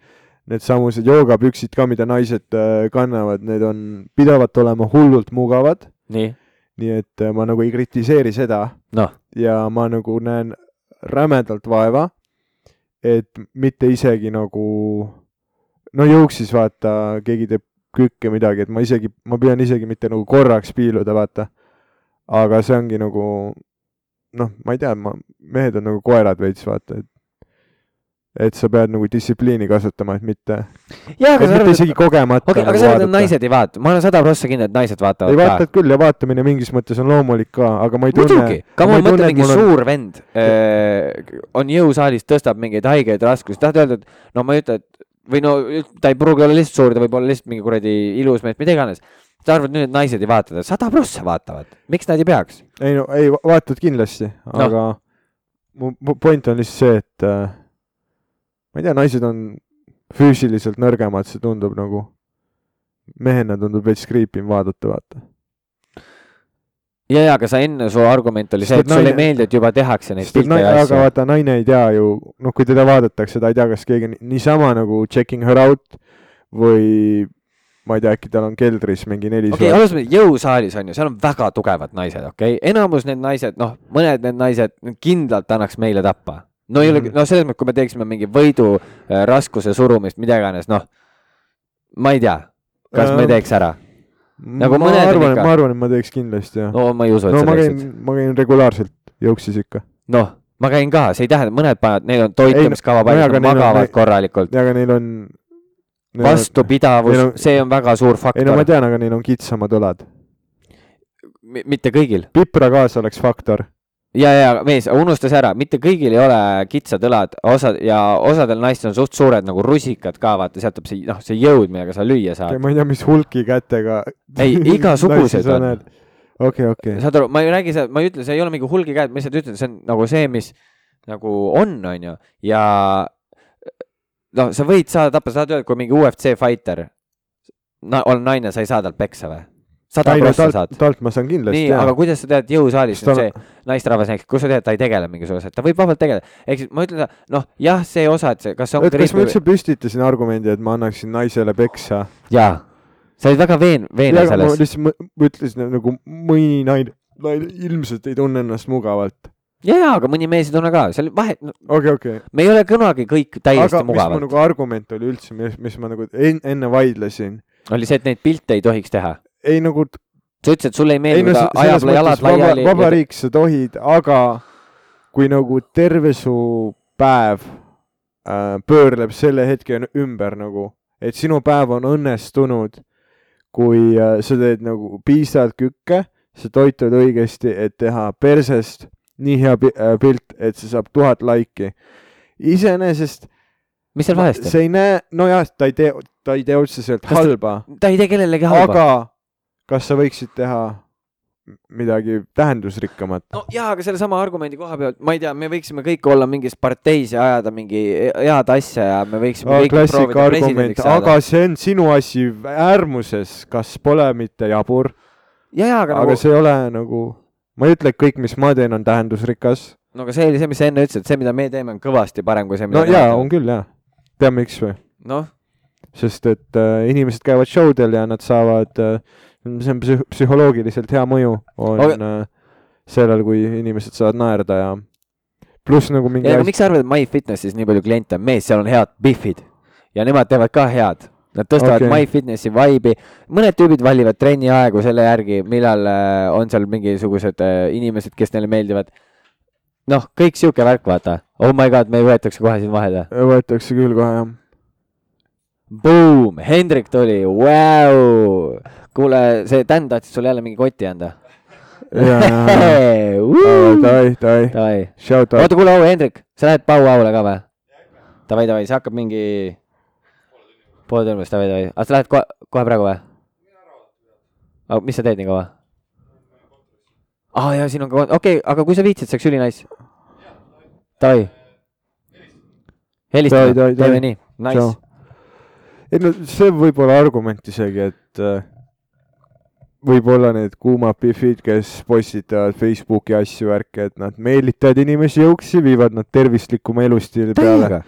Needsamused joogapüksid ka, mida naised äh, kannavad, need on pidevalt olema hullult mugavad, nii, nii et äh, ma nagu ei kritiseeri seda. Noh, ja ma nagu näen rämedalt vaeva, et mitte isegi nagu no juuksis vaata, keegi teeb kükke midagi, et ma isegi, ma püüan isegi mitte nagu korraks piiluda, vaata. aga see ongi nagu noh, ma ei tea, ma, mehed on nagu koerad veits, vaata, et et sa pead nagu distsipliini kasutama, et mitte, et aga sa arvad, isegi kogemata okei, aga nagu sa arvad, et naised ei vaata, ma olen sada prossa kindel, et naised ei vaatavad vaatad küll ja vaatamine mingis mõttes on loomulik ka, aga ma ei tunne muidugi, ka ma ei tunne, et mingi on- suur vend äh, on jõusaalis, tõstab mingeid haigeid raskusi, tahad öelda, et no ma ei ütle, et või no ta ei pruugi olla lihtsalt suur, ta võib olla lihtsalt mingi kuradi ilus mees, mida iganes. sa arvad nüüd, et naised ei vaata, sada prossa vaatavad, miks nad ei peaks? ei no ei, vaatad kindlasti, aga mu mu point on lihtsalt see, et äh, ma ei tea, naised on füüsiliselt nõrgemad, see tundub nagu, mehena tundub veits creepy im vaadata, vaata. ja, ja, aga sa enne, su argument oli see, et sulle ei meeldi, et juba tehakse neid pilte ja aga asju. vaata, naine ei tea ju, noh, kui teda vaadatakse, ta ei tea, kas keegi niisama nagu checking her out või ma ei tea, äkki tal on keldris mingi neli okei okay,, alustame, jõusaalis on ju, seal on väga tugevad naised, okei okay?, enamus need naised, noh, mõned need naised kindlalt annaks meile tappa. No ei ole Mhm., no selles mõttes, kui me teeksime mingi võidu äh, raskuse surumist, mida iganes, noh, ma ei tea, kas me Äh, teeks ära. nagu ma on arvan, ma arvan, et ma teeks kindlasti jah. no ma ei usu, et no sa teeksid käin, ma käin regulaarselt jõuksis ikka. noh, ma käin ka, see ei tähenda, mõned panevad, neil on toitumiskava paigas, on- magavad neil- korralikult. ja aga neil on. vastupidavus on- see on väga suur ei no ma faktor, tean, aga neil on kitsamad õlad. mitte kõigil. pipra kaasa oleks faktor. ja, ja mees, unusta see ära, mitte kõigil ei ole kitsad õlad, osad ja osadel naistel on suht suured nagu rusikad ka, vaata sealt tuleb see, noh, see jõud, millega sa lüüa saad. ma ei tea, mis hulki kätega. Ei, igasugused on.. okei, okei. saad aru, ma ei räägi seda, ma ei ütle, see ei ole mingi hulgi käed, ma lihtsalt ütlen, see on nagu see, mis nagu on, on ju, ja noh, sa võid saada tappa, sa tahad öelda, kui mingi UFC fighter na, on naine, sa ei saa talt peksa või? Sada prossa saad,. talt ma saan kindlasti nii, aga kuidas sa tead jõusaalis on on- see naisterahvas näiteks, kus sa tead, ta ei tegele mingisuguse, ta võib vabalt tegeleda, ehk siis ma ütlen, noh, jah, see osa, et see, kas see on et kas ma üldse püstitasin argumendi, et ma annaksin naisele peksa? jaa, sa olid väga veen-, veenev ma selles. lihtsalt ma ütlesin nagu mõni naine, naine ilmselt ei tunne ennast mugavalt. ja, ja, aga mõni mees ei tunne ka, seal vahet no,, okei, okei. me ei ole kunagi kõik täiesti aga mugavad. nagu argument oli üldse, mis, mis ma nagu en, enne vaidlesin, oli see, et neid pilte ei tohiks teha. Ei nagu sa ütlesid, et sulle ei meeldi, no ajab jalad laiali. vaba riik sa tohid, aga kui nagu terve su päev äh, pöörleb selle hetke ümber nagu, et sinu päev on õnnestunud, kui äh, sa teed nagu piisavalt kükke, sa toitud õigesti, et teha persest nii hea äh, pilt, et see saab tuhat laiki. iseenesest mis seal vahest on? see ei näe, nojah, ta ei tee, ta ei tee otseselt halba, ta ei tee kellelegi halba. aga kas sa võiksid teha midagi tähendusrikkamat? no jaa, aga sellesama argumendi koha pealt, ma ei tea, me võiksime kõik olla mingis parteis ja ajada mingi head asja ja me võiksime kõik klassika proovida argument, aga. see on sinu asi äärmuses, kas pole mitte jabur, ja, ja, aga aga nagu, see ei ole nagu, ma ei ütle, et kõik, mis ma teen, on tähendusrikas. no aga see oli see, mis sa enne ütlesid, et see, mida me teeme, on kõvasti parem kui see, mida no jaa, on küll jaa. tead miks või? noh, sest et äh, inimesed käivad show del ja nad saavad äh,, see on psüh- psühholoogiliselt hea mõju on okay. äh, sellel, kui inimesed saavad naerda ja pluss nagu mingi ja asi, miks sa arvad, et MyFitnessis nii palju kliente on, mees, seal on head Biffid ja nemad teevad ka head. Nad tõstavad okay. MyFitnessi vibe'i, mõned tüübid valivad trenni aegu selle järgi, millal äh, on seal mingisugused äh, inimesed, kes neile meeldivad. noh, kõik sihuke värk, vaata, oh my god, me võetakse kohe siin vahele. võetakse küll kohe jah. Boom, Hendrik tuli, vau. kuule, see Dan tahtis sulle jälle mingi koti anda. davai, davai, oota, kuule, au Hendrik, sa lähed Pau Aule ka või? Davai, davai, see hakkab mingi pool tundi pärast, davai, davai, aga sa lähed kohe, kohe praegu või? aga mis sa teed nii kaua? aa ah, jaa, siin on ka, okei okay,, aga kui sa viitsid, see oleks ülinais. Davai. helistame, teeme nii, nice. ei no see võib olla argument isegi, et äh, võib-olla need kuumad pihvid, kes postitavad Facebooki asju, värke, et nad meelitavad inimesi jõuksi, viivad nad tervislikuma elustiili peale.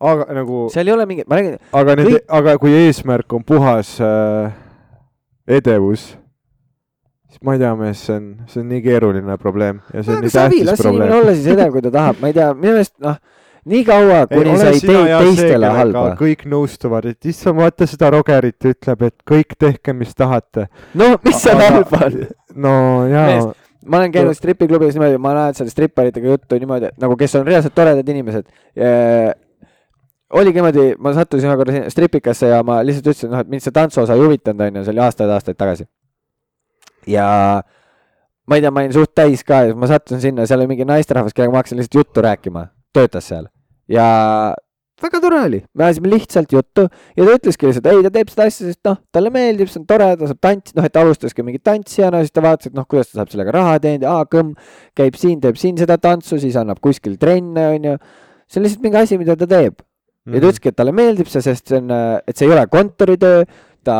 aga nagu, seal ei ole mingit, ma räägin, aga need kõik-, aga kui eesmärk on puhas äh, edevus, siis ma ei tea, mees, see on, see on nii keeruline probleem ja see on aga nii savi, tähtis las inimene probleem. olla siis edev, kui ta tahab, ma ei tea, minu meelest noh, nii kaua, kuni sa ei tee teistele halba. kõik nõustuvad, et issand, vaata seda Rogerit ütleb, et kõik tehke, mis tahate. no mis seal halba on? no jaa ma olen käinud stripiklubis niimoodi, ma näen seal striparitega juttu niimoodi, et nagu kes on reaalselt toredad inimesed. oligi niimoodi, ma sattusin ühe korra stripikasse ja ma lihtsalt ütlesin, noh, et mind see tantsuosa ei huvitanud, onju, see oli aastaid-aastaid tagasi. ja ma ei tea, ma olin suht täis ka ja siis ma sattusin sinna, seal oli mingi naisterahvas, kellega ma hakkasin lihtsalt juttu rääkima, töötas seal ja väga tore oli, me ajasime lihtsalt juttu ja ta ütleski lihtsalt, ei, ta teeb seda asja, sest noh, talle meeldib, see on tore, ta saab tantsida, noh, et ta alustaski mingi tantsijana, siis ta vaatas, et noh, kuidas ta saab sellega raha teenida, aa, kõmm, käib siin, teeb siin seda tantsu, siis annab kuskil trenne, onju. see on lihtsalt mingi asi, mida ta teeb ja Mhm. ta ütleski, et talle meeldib see, sest see on, et see ei ole kontoritöö, ta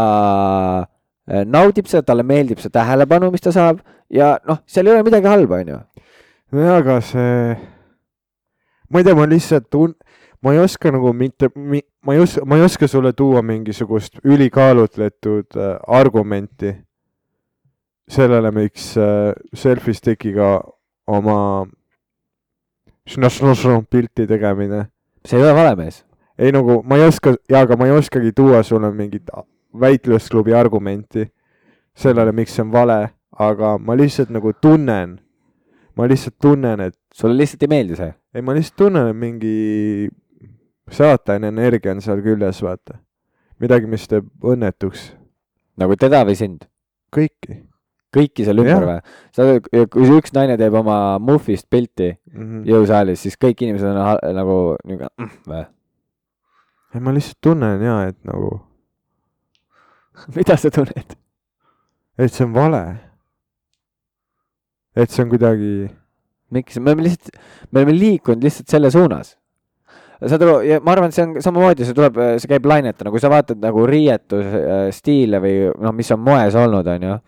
äh, naudib seda, talle meeldib see tähelepanu, mis ta saab ja noh, seal ei ole midagi halba, onju. nojah, aga see, ma ei tea, ma lihtsalt tun-, ma ei oska nagu mitte, ma ei oska, ma ei oska sulle tuua mingisugust ülikaalutletud äh, argumenti sellele, miks äh, selfie stick'iga oma pilti tegemine. see ei ole vale mees. ei nagu ma ei oska, jaa, aga ma ei oskagi tuua sulle mingit väitlusklubi argumenti sellele, miks see on vale, aga ma lihtsalt nagu tunnen, ma lihtsalt tunnen, et sulle lihtsalt ei meeldi see? ei, ma lihtsalt tunnen, et mingi saatane energia on seal küljes, vaata. midagi, mis teeb õnnetuks nagu teda või sind? kõiki kõiki seal ümber või? sa, kui üks naine teeb oma muhvist pilti mm. -hmm. jõusaalis, siis kõik inimesed on nagu niuke mm, või? ei, ma lihtsalt tunnen ja, et nagu, mida sa tunned? et see on vale. et see on kuidagi, miks, me oleme lihtsalt, me oleme liikunud lihtsalt selle suunas. saad aru, ja ma arvan, et see on samamoodi, see tuleb, see käib lainetena, kui sa vaatad nagu riietusstiile või noh, mis on moes olnud, onju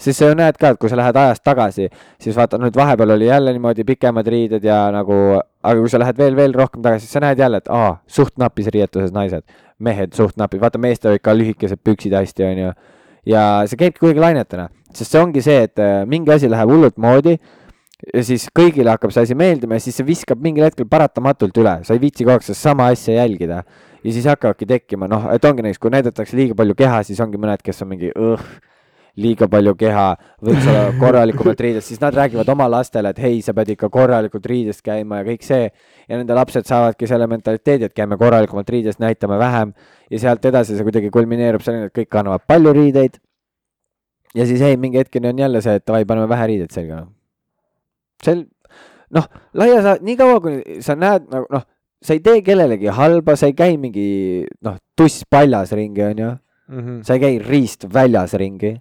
siis sa ju näed ka, et kui sa lähed ajas tagasi, siis vaata nüüd vahepeal oli jälle niimoodi pikemad riided ja nagu, aga kui sa lähed veel, veel rohkem tagasi, siis sa näed jälle, et aa, suht napis riietuses naised, mehed suht napis, vaata meestel olid ka lühikesed püksid hästi, onju. ja see käibki kuidagi lainetena, sest see ongi see, et äh, mingi asi läheb hullult moodi ja siis kõigile hakkab see asi meeldima ja siis see viskab mingil hetkel paratamatult üle, sa ei viitsi kogu aeg sedasama asja jälgida. ja siis hakkavadki tekkima, noh, et ongi näiteks, kui näidatakse liiga palju keha, siis ongi mõned, kes on mingi õh, liiga palju keha, võiks olla korralikumalt riides, siis nad räägivad oma lastele, et hei, sa pead ikka korralikult riides käima ja kõik see. ja nende lapsed saavadki selle mentaliteedi, et käime korralikumalt riides, näitame vähem ja sealt edasi see kuidagi kulmineerub selleni, et kõik kannavad palju riideid. ja siis ei, mingi hetkeni on jälle see, et davai, paneme vähe riideid selga. see, noh, laias laastus nii kaua, kui sa näed nagu noh, sa ei tee kellelegi halba, sa ei käi mingi noh, tuss paljas ringi, onju. mm. -hmm. sa ei käi riist väljas ringi.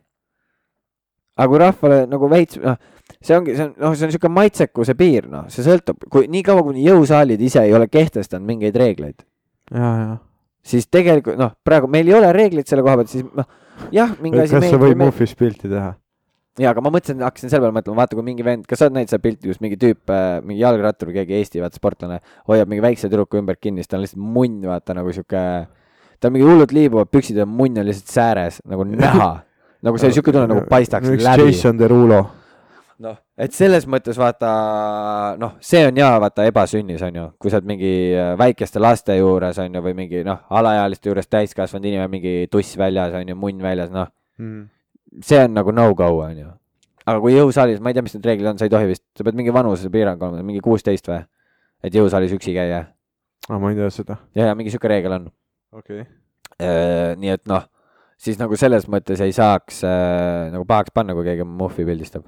aga kui rahvale nagu veits, noh, see ongi, see on, noh, see on niisugune maitsekuse piir, noh, see sõltub, kui nii kaua, kuni jõusaalid ise ei ole kehtestanud mingeid reegleid, ja, ja. siis tegelikult noh, praegu meil ei ole reegleid selle koha pealt, siis noh, jah, mingi asi kas sa võid muhvis pilti teha? jaa, aga ma mõtlesin, hakkasin selle peale mõtlema, vaata kui mingi vend, kas sa oled näinud seda pilti, kus mingi tüüp, mingi jalgrattur keegi Eesti vaata sportlane hoiab mingi väikse tüdruku ümber kinni, siis ta on lihtsalt munn, vaata nagu sihuke, ta on mingi hullult liibuvad püksid ja munn on lihtsalt sääres nagu näha. nagu see sihuke tunne nagu paistaks üks läbi. Jason Derulo. noh, et selles mõttes vaata, noh, see on jaa, vaata ebasünnis on ju, kui sa oled mingi äh, väikeste laste juures on ju, või mingi noh, alaealiste juures täiskasvanud inimene, mingi tuss väljas on ju, munn väljas, noh, see on nagu no-go on ju. aga kui jõusaalis, ma ei tea, mis need reeglid on, sa ei tohi vist, sa pead mingi vanusepiirang olema, mingi kuusteist või? et jõusaalis üksi käia ah,. ma ei tea seda. ja, ja mingi sihuke reegel on. okei okay.. nii et noh, siis nagu selles mõttes ei saaks äh, nagu pahaks panna, kui keegi muhvi pildistab.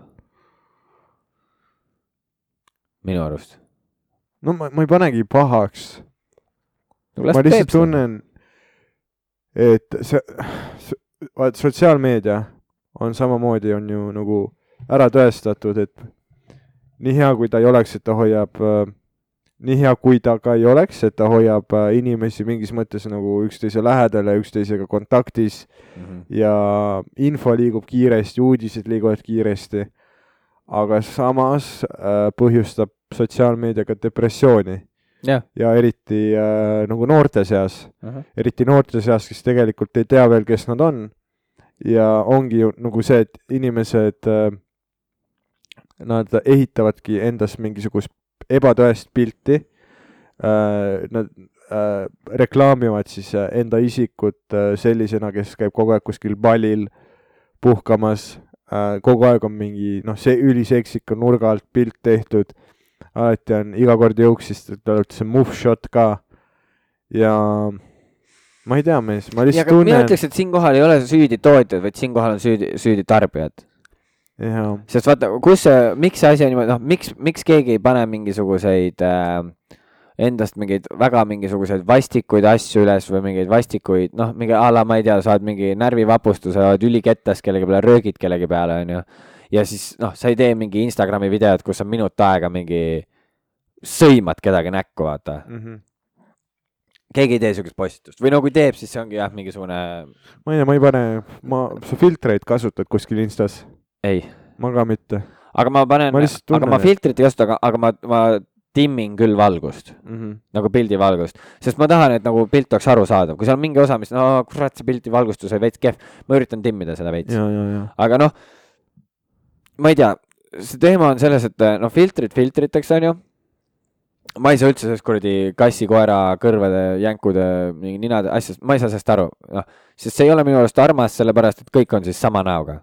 minu arust. no ma, ma ei panegi pahaks, las ma lihtsalt tunnen, et see, see, vaat sotsiaalmeedia on samamoodi, on ju nagu ära tõestatud, et nii hea, kui ta ei oleks, et ta hoiab äh, nii hea, kui ta ka ei oleks, et ta hoiab äh, inimesi mingis mõttes nagu üksteise lähedal ja üksteisega kontaktis Mhm. ja info liigub kiiresti, uudised liiguvad kiiresti. aga samas äh, põhjustab sotsiaalmeedia ka depressiooni jah, ja eriti äh, nagu noorte seas, eriti noorte seas, kes tegelikult ei tea veel, kes nad on. Ja ongi ju nagu see, et inimesed äh,, nad ehitavadki endast mingisugust ebatõest pilti äh,. Nad äh, reklaamivad siis enda isikut sellisena, kes käib kogu aeg kuskil ballil puhkamas kogu aeg on mingi noh, see üliseksika nurga alt pilt tehtud. alati on iga kord jõuks, siis tuleb see move shot ka. ja ma ei tea, mees, ma lihtsalt aga mina tunnen. ütleks, et siinkohal ei ole süüdi tootjad, vaid siinkohal on süüdi, süüdi tarbijad. sest vaata, kus see, miks see asi on niimoodi, noh, miks, miks keegi ei pane mingisuguseid äh, endast mingeid väga mingisuguseid vastikuid asju üles või mingeid vastikuid, noh, mingi a la ma ei tea, saad mingi närvivapustuse, oled ülikettas kellegi peale, röögid kellegi peale, onju. ja siis noh, sa ei tee mingi Instagrami videot, kus sa minut aega mingi sõimad kedagi näkku, vaata. Mhm. Keegi ei tee siukest postitust. Või no kui teeb, siis see ongi jah, mingisugune, ma ei tea, ma ei pane, ma, sa filtreid kasutad kuskil Instas? ei, ma ka mitte. Aga ma panen, aga ma filtrit ei kasuta, aga, aga ma, ma timmin küll valgust. Mm. -hmm. nagu pildi valgust, sest ma tahan, et nagu pilt oleks arusaadav, kui seal on mingi osa, mis no kurat, see pildi valgustus oli veits kehv, ma üritan timmida seda veits, aga noh, ma ei tea, see teema on selles, et noh, filtrid filtriteks on ju. Ma ei saa üldse sellest kuradi kassi, koera kõrvade, jänkude, mingi ninade asjast, ma ei saa sellest aru, noh, sest see ei ole minu arust armas, sellepärast et kõik on siis sama näoga,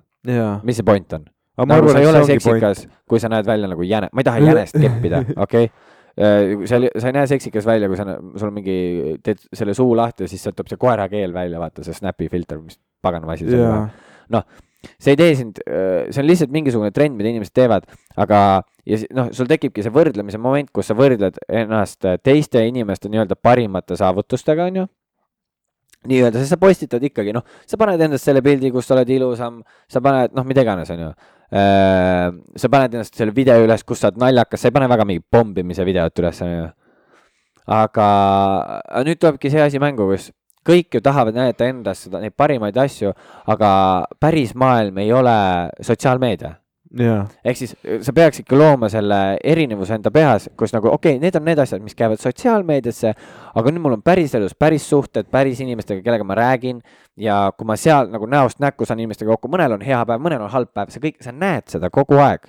mis see point on? nagu sa ei ole seksikas, kui sa näed välja nagu jäne, ma ei taha jänest keppida, okei okay?. seal, sa ei näe seksikas välja, kui sa, sul on mingi, teed selle suu lahti ja siis sealt tuleb see koerakeel välja, vaata see Snapi filter, mis paganama asi see on. jaa, see ei tee sind, see on lihtsalt mingisugune trend, mida inimesed teevad, aga ja noh, sul tekibki see võrdlemise moment, kus sa võrdled ennast teiste inimeste nii-öelda parimate saavutustega, onju nii-öelda, sest sa postitad ikkagi, noh, sa paned endast selle pildi, kus sa oled ilusam, sa paned, noh, mida iganes, onju. sa paned ennast selle video üles, kus sa oled naljakas, sa ei pane väga mingi pommimise videot üles, onju. aga nüüd tulebki see asi mängu, kus kõik ju tahavad näidata endast seda, neid parimaid asju, aga päris maailm ei ole sotsiaalmeedia jaa, ehk siis äh, sa peaks ikka looma selle erinevuse enda peas, kus nagu okei okay,, need on need asjad, mis käivad sotsiaalmeediasse, aga nüüd mul on päriselus päris suhted päris inimestega, kellega ma räägin ja kui ma seal nagu näost näkku saan inimestega kokku, mõnel on hea päev, mõnel on halb päev, sa kõik, sa näed seda kogu aeg.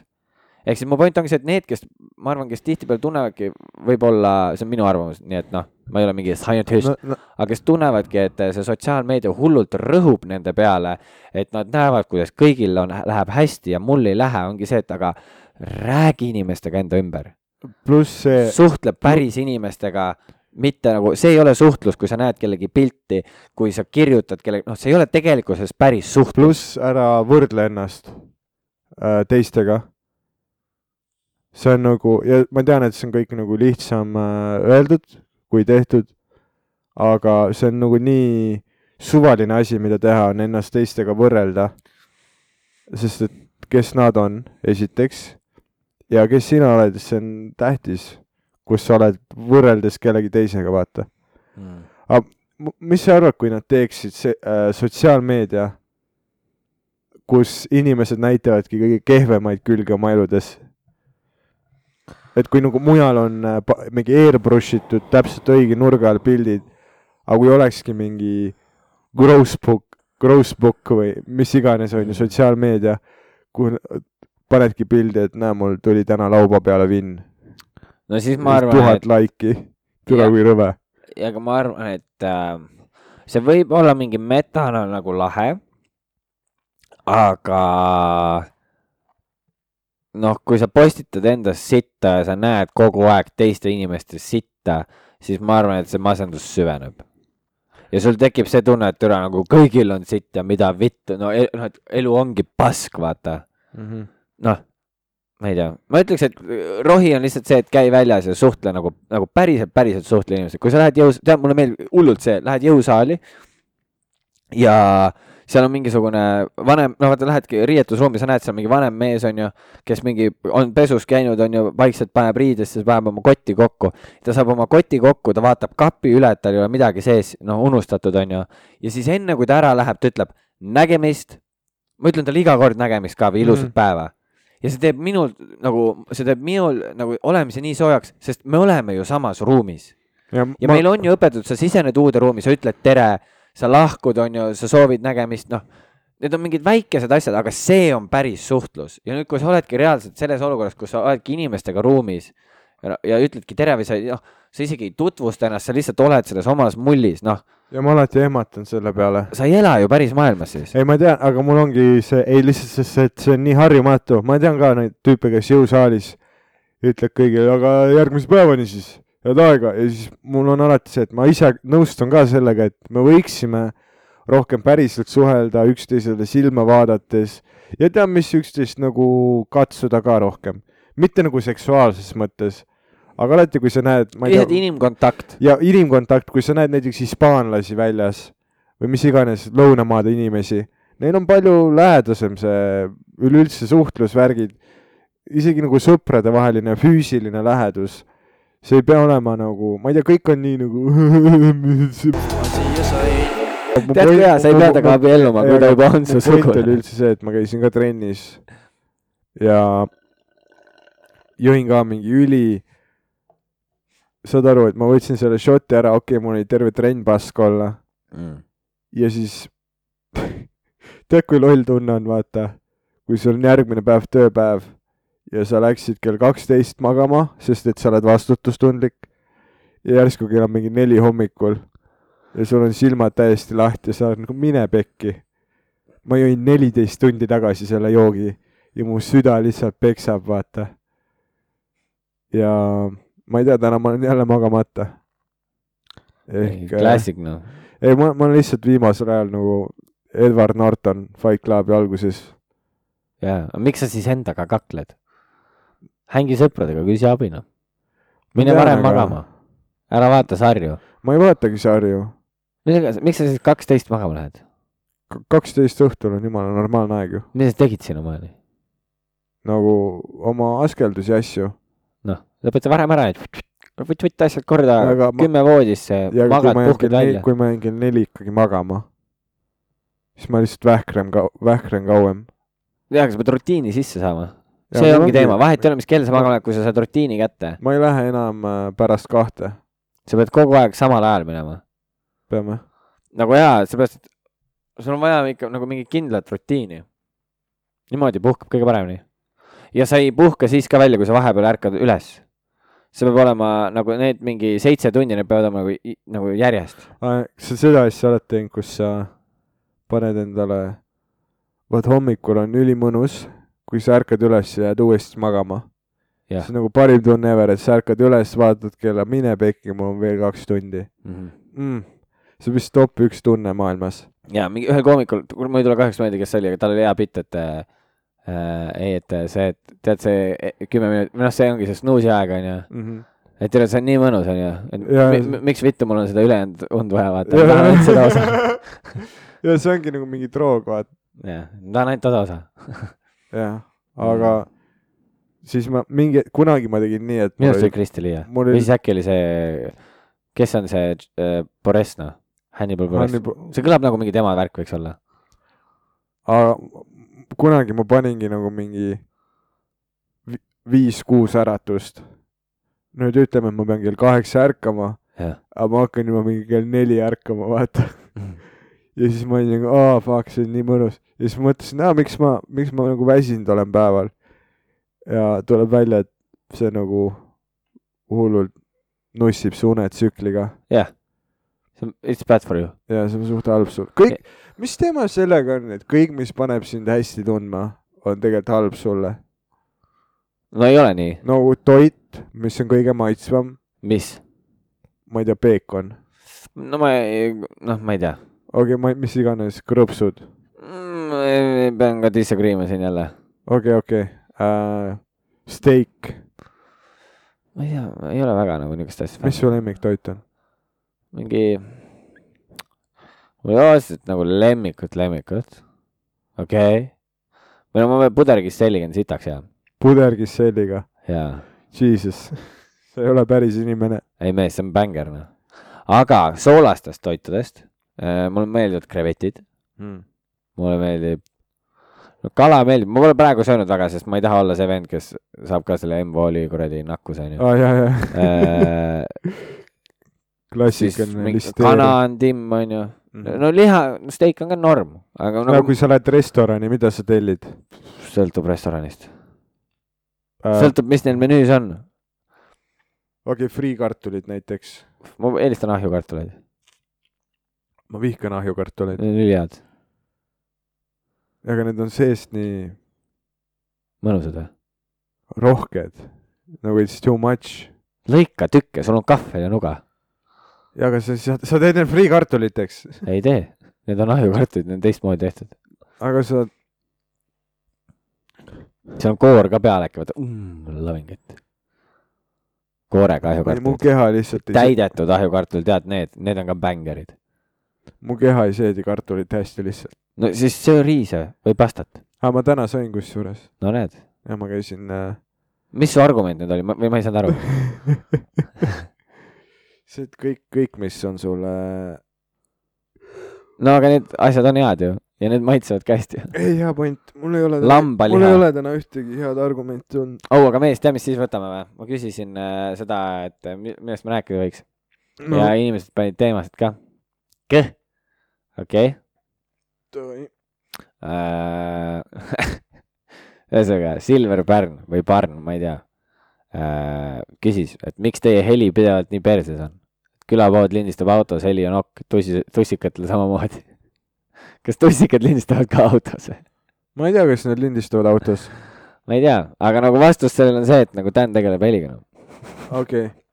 ehk siis mu point ongi see, et need, kes ma arvan, kes tihtipeale tunnevadki, võib-olla see on minu arvamus, nii et noh, ma ei ole mingi scientist, no, no, aga kes tunnevadki, et see sotsiaalmeedia hullult rõhub nende peale, et nad näevad, kuidas kõigil on, läheb hästi ja mul ei lähe, ongi see, et aga räägi inimestega enda ümber, pluss see, suhtle päris inimestega, mitte nagu, see ei ole suhtlus, kui sa näed kellegi pilti, kui sa kirjutad kellegi, noh, see ei ole tegelikkuses päris suhtlus. pluss ära võrdle ennast äh, teistega. see on nagu ja ma tean, et see on kõik nagu lihtsam äh, öeldud kui tehtud, aga see on nagu nii suvaline asi, mida teha, on ennast teistega võrrelda. sest et kes nad on, esiteks, ja kes sina oled, see on tähtis, kus sa oled võrreldes kellegi teisega, vaata. M- mis sa arvad, kui nad teeksid see äh, sotsiaalmeedia, kus inimesed näitavadki kõige kehvemaid külgi oma eludes? Et kui nagu mujal on äh, mingi airbrush itud täpselt õige nurga all pildid, aga kui olekski mingi gross book, gross book või mis iganes on ju sotsiaalmeedia, kuhu panedki pildi, et näe, mul tuli täna lauba peale vinn. no siis ma arvan, tuhat et laiki, tule kui rõve. ja aga ma arvan, et äh, see võib olla mingi metana nagu lahe, aga noh, kui sa postitad endast sitta ja sa näed kogu aeg teiste inimeste sitta, siis ma arvan, et see masendus süveneb. ja sul tekib see tunne, et üle nagu kõigil on sitt ja mida vittu, no el- noh, et elu ongi pask, vaata. Mhm. noh, ma ei tea, ma ütleks, et rohi on lihtsalt see, et käi väljas ja suhtle nagu, nagu päriselt, päriselt suhtle inimesega, kui sa lähed jõus, tead, mulle meeldib hullult see, lähed jõusaali ja seal on mingisugune vanem, no vaata, lähedki riietusruumi, sa näed seal mingi vanem mees on ju, kes mingi on pesus käinud, on ju, vaikselt paneb riidesse, paneb oma kotti kokku. ta saab oma koti kokku, ta vaatab kapi üle, et tal ei ole midagi sees, noh, unustatud on ju. ja siis enne, kui ta ära läheb, ta ütleb nägemist. ma ütlen talle iga kord nägemist ka või ilusat mm. päeva ja see teeb minul nagu, see teeb minul nagu olemise nii soojaks, sest me oleme ju samas ruumis ja, ja ma... meil on ju õpetatud, sa sisened uude ruumi, sa ütled tere, sa lahkud, on ju, sa soovid nägemist, noh. Need on mingid väikesed asjad, aga see on päris suhtlus ja nüüd, kui sa oledki reaalselt selles olukorras, kus sa oledki inimestega ruumis ja, ja ütledki tere või sa noh, sa isegi ei tutvusta ennast, sa lihtsalt oled selles omas mullis, noh, ja ma alati ehmatan selle peale. sa ei ela ju päris maailmas siis. ei, ma tean, aga mul ongi see, ei lihtsalt sest et see on nii harjumatu, ma tean ka neid tüüpe, kes jõusaalis ütleb kõigile, aga järgmise päevani siis, head aega ja siis mul on alati see, et ma ise nõustun ka sellega, et me võiksime rohkem päriselt suhelda üksteisele silma vaadates ja tead, mis üksteist nagu katsuda ka rohkem, mitte nagu seksuaalses mõttes, aga alati, kui sa näed, ma ei tea, inimkontakt. ja inimkontakt, kui sa näed näiteks hispaanlasi väljas või mis iganes lõunamaade inimesi, neil on palju lähedasem see üleüldse suhtlusvärgid, isegi nagu sõpradevaheline füüsiline lähedus. See ei pea olema nagu, ma ei tea, kõik on nii nagu tead kui hea, sa ei pea temaga abielluma, kui ta juba on su point oli sugulane. üldse see, et ma käisin ka trennis ja jõin ka mingi üli. saad aru, et ma võtsin selle šoti ära, okei okay,, mul oli terve trenn pask olla Mm. ja siis tead, kui loll tunne on, vaata, kui sul on järgmine päev tööpäev ja sa läksid kell kaksteist magama, sest et sa oled vastutustundlik ja järsku kell on mingi neli hommikul ja sul on silmad täiesti lahti ja sa oled nagu mine pekki. ma jõin neliteist tundi tagasi selle joogi ja mu süda lihtsalt peksab, vaata. ja ma ei tea, täna ma olen jälle magamata. ehk äh, klassik noh. ei, ma, ma olen lihtsalt viimasel ajal nagu Edward Norton Fight Clubi alguses. jaa, miks sa siis endaga kakled? Hängi sõpradega, küsi abi noh. mine varem aga- magama. ära vaata sarju. ma ei vaatagi sarju. miks sa siis kaksteist magama lähed? kaksteist õhtul on jumala normaalne aeg ju. mis sa tegid sinnamaani? nagu oma askeldusi asju. noh, lõpeta varem ära, et vutt-vutt asjad korda kümme voodisse, magad, puhkad välja. kui ma jään kell neli ikkagi magama, siis ma lihtsalt vähkren ka-, vähkren kauem. jaa, aga sa pead rutiini sisse saama. See ongi teema, vahet ei ole, mis kell sa magama lähed, kui sa saad rutiini kätte. ma ei lähe enam äh, pärast kahte, sa pead kogu aeg samal ajal minema. peame. nagu jaa, seepärast, et sul on vaja ikka nagu mingit kindlat rutiini. niimoodi puhkab kõige paremini. ja sa ei puhka siis ka välja, kui sa vahepeal ärkad üles. see peab olema nagu need mingi seitse tundi, need peavad olema nagu, nagu järjest. sa seda asja oled teinud, kus sa paned endale, vaat hommikul on ülimõnus, kui sa ärkad üles ja jääd uuesti magama. See on nagu parim tunne ever, et sa ärkad üles, vaatad kella, mine pekki, mul on veel kaks tundi mm.. see on vist top üks tunne maailmas. ja mingi ühel koomikul, mul ei tule kahjuks meelde, kes see oli, aga tal oli hea bitt, et äh, ei, et see, et tead see eh, kümme minutit, noh, see ongi see snuusi aeg onju. Mm -hmm. et tead, see on nii mõnus onju, et miks vittu mul on seda ülejäänud und vaja vaata, ma tahan ainult seda osa. ja see ongi nagu mingi droog, vaata, jah, ma tahan ainult osa osa. jah, aga siis ma mingi, kunagi ma tegin nii, et minu arust oli oli, Kristi Liia. mul või oli siis äkki oli see, kes on see äh, Boresno, Hannibal Boresno. Hannibal- see kõlab nagu mingi tema värk võiks olla. aga kunagi ma paningi nagu mingi vi- viis-kuus äratust. nüüd ütleme, et ma pean kell kaheksa ärkama, aga ma hakkan juba mingi kell neli ärkama, vaata. Ja siis ma olin nagu, aa fuck, see on nii mõnus. ja siis mõtlesin, aa miks ma, miks ma nagu väsinud olen päeval. ja tuleb välja, et see nagu hullult nussib su unetsükliga jah. on, it's bad for you. ja see on suht halb sul. kõik, mis teema sellega on, et kõik, mis paneb sind hästi tundma, on tegelikult halb sulle? no ei ole nii, no toit, mis on kõige maitsvam, mis? ma ei tea, peekon. no ma noh, ma ei tea okei okay,, ma, mis iganes, krõpsud. mm,. pean ka disagree ima siin jälle. okei, okei. Äh, Steak, ma ei tea, ei ole väga nagu niisugust asja. mis su lemmiktoit on? mingi, mul ei ole otseselt nagu lemmikut, lemmikut. okei okay.. või no ma pean puderkisselliga on sitaks hea. puderkisselliga, jaa. jesus, sa ei ole päris inimene. ei mees, see on bängar noh. aga soolastest toitudest mulle meeldivad krevetid, Mm. mulle meeldib, no kala meeldib, ma pole praegu söönud väga, sest ma ei taha olla see vend, kes saab ka selle M-vooli kuradi nakkuse onju äh. siis klassikaline listeeria. kana on timm onju, Mhm. no liha, steak on ka norm, aga no nagu kui sa lähed restorani, mida sa tellid sõltub restoranist, äh,? sõltub, mis neil menüüs on. okei okay,, friikartulid näiteks. ma eelistan ahjukartuleid, ma vihkan ahjukartuleid, need on ülihead, aga need on seest nii mõnusad või? rohked, nagu it's too much. lõika tükke, sul on kahvel ja nuga. ja aga sa, sa, sa teed need friikartuliteks, ei tee, need on ahjukartulid, need on teistmoodi tehtud. aga sa, seal on koor ka peal äkki, vaata mm,, loving it. koorega mu ahjukartulid, keha lihtsalt ei, täidetud ahjukartul, tead need, need on ka bängarid. Mu keha ei seedi kartulit hästi lihtsalt. no siis söö riise või pastat, aga ma täna sõin kusjuures no näed. ja ma käisin äh, mis su argument nüüd oli, või ma ei saanud aru? see, et kõik, kõik, mis on sulle, no aga need asjad on head ju ja need maitsevad ka hästi. ei hea point, mul ei ole mul ei ole täna ühtegi head argumenti olnud oh, aga mees, tead, mis siis võtame või? ma küsisin äh, seda, et äh, mi- millest me rääkida võiks no, ja. inimesed panid teemasid ka. kõh, okei okay. ühesõnaga, Silver Pärn või Parn, ma ei tea äh,, küsis, et miks teie heli pidevalt nii perses on? külapood lindistab autos, heli on okk, tussi, tussikatel samamoodi. kas tussikad lindistavad ka autos? ma ei tea, kas need lindistavad autos. ma ei tea, aga nagu vastus sellele on see, et nagu Dan tegeleb heliga noh.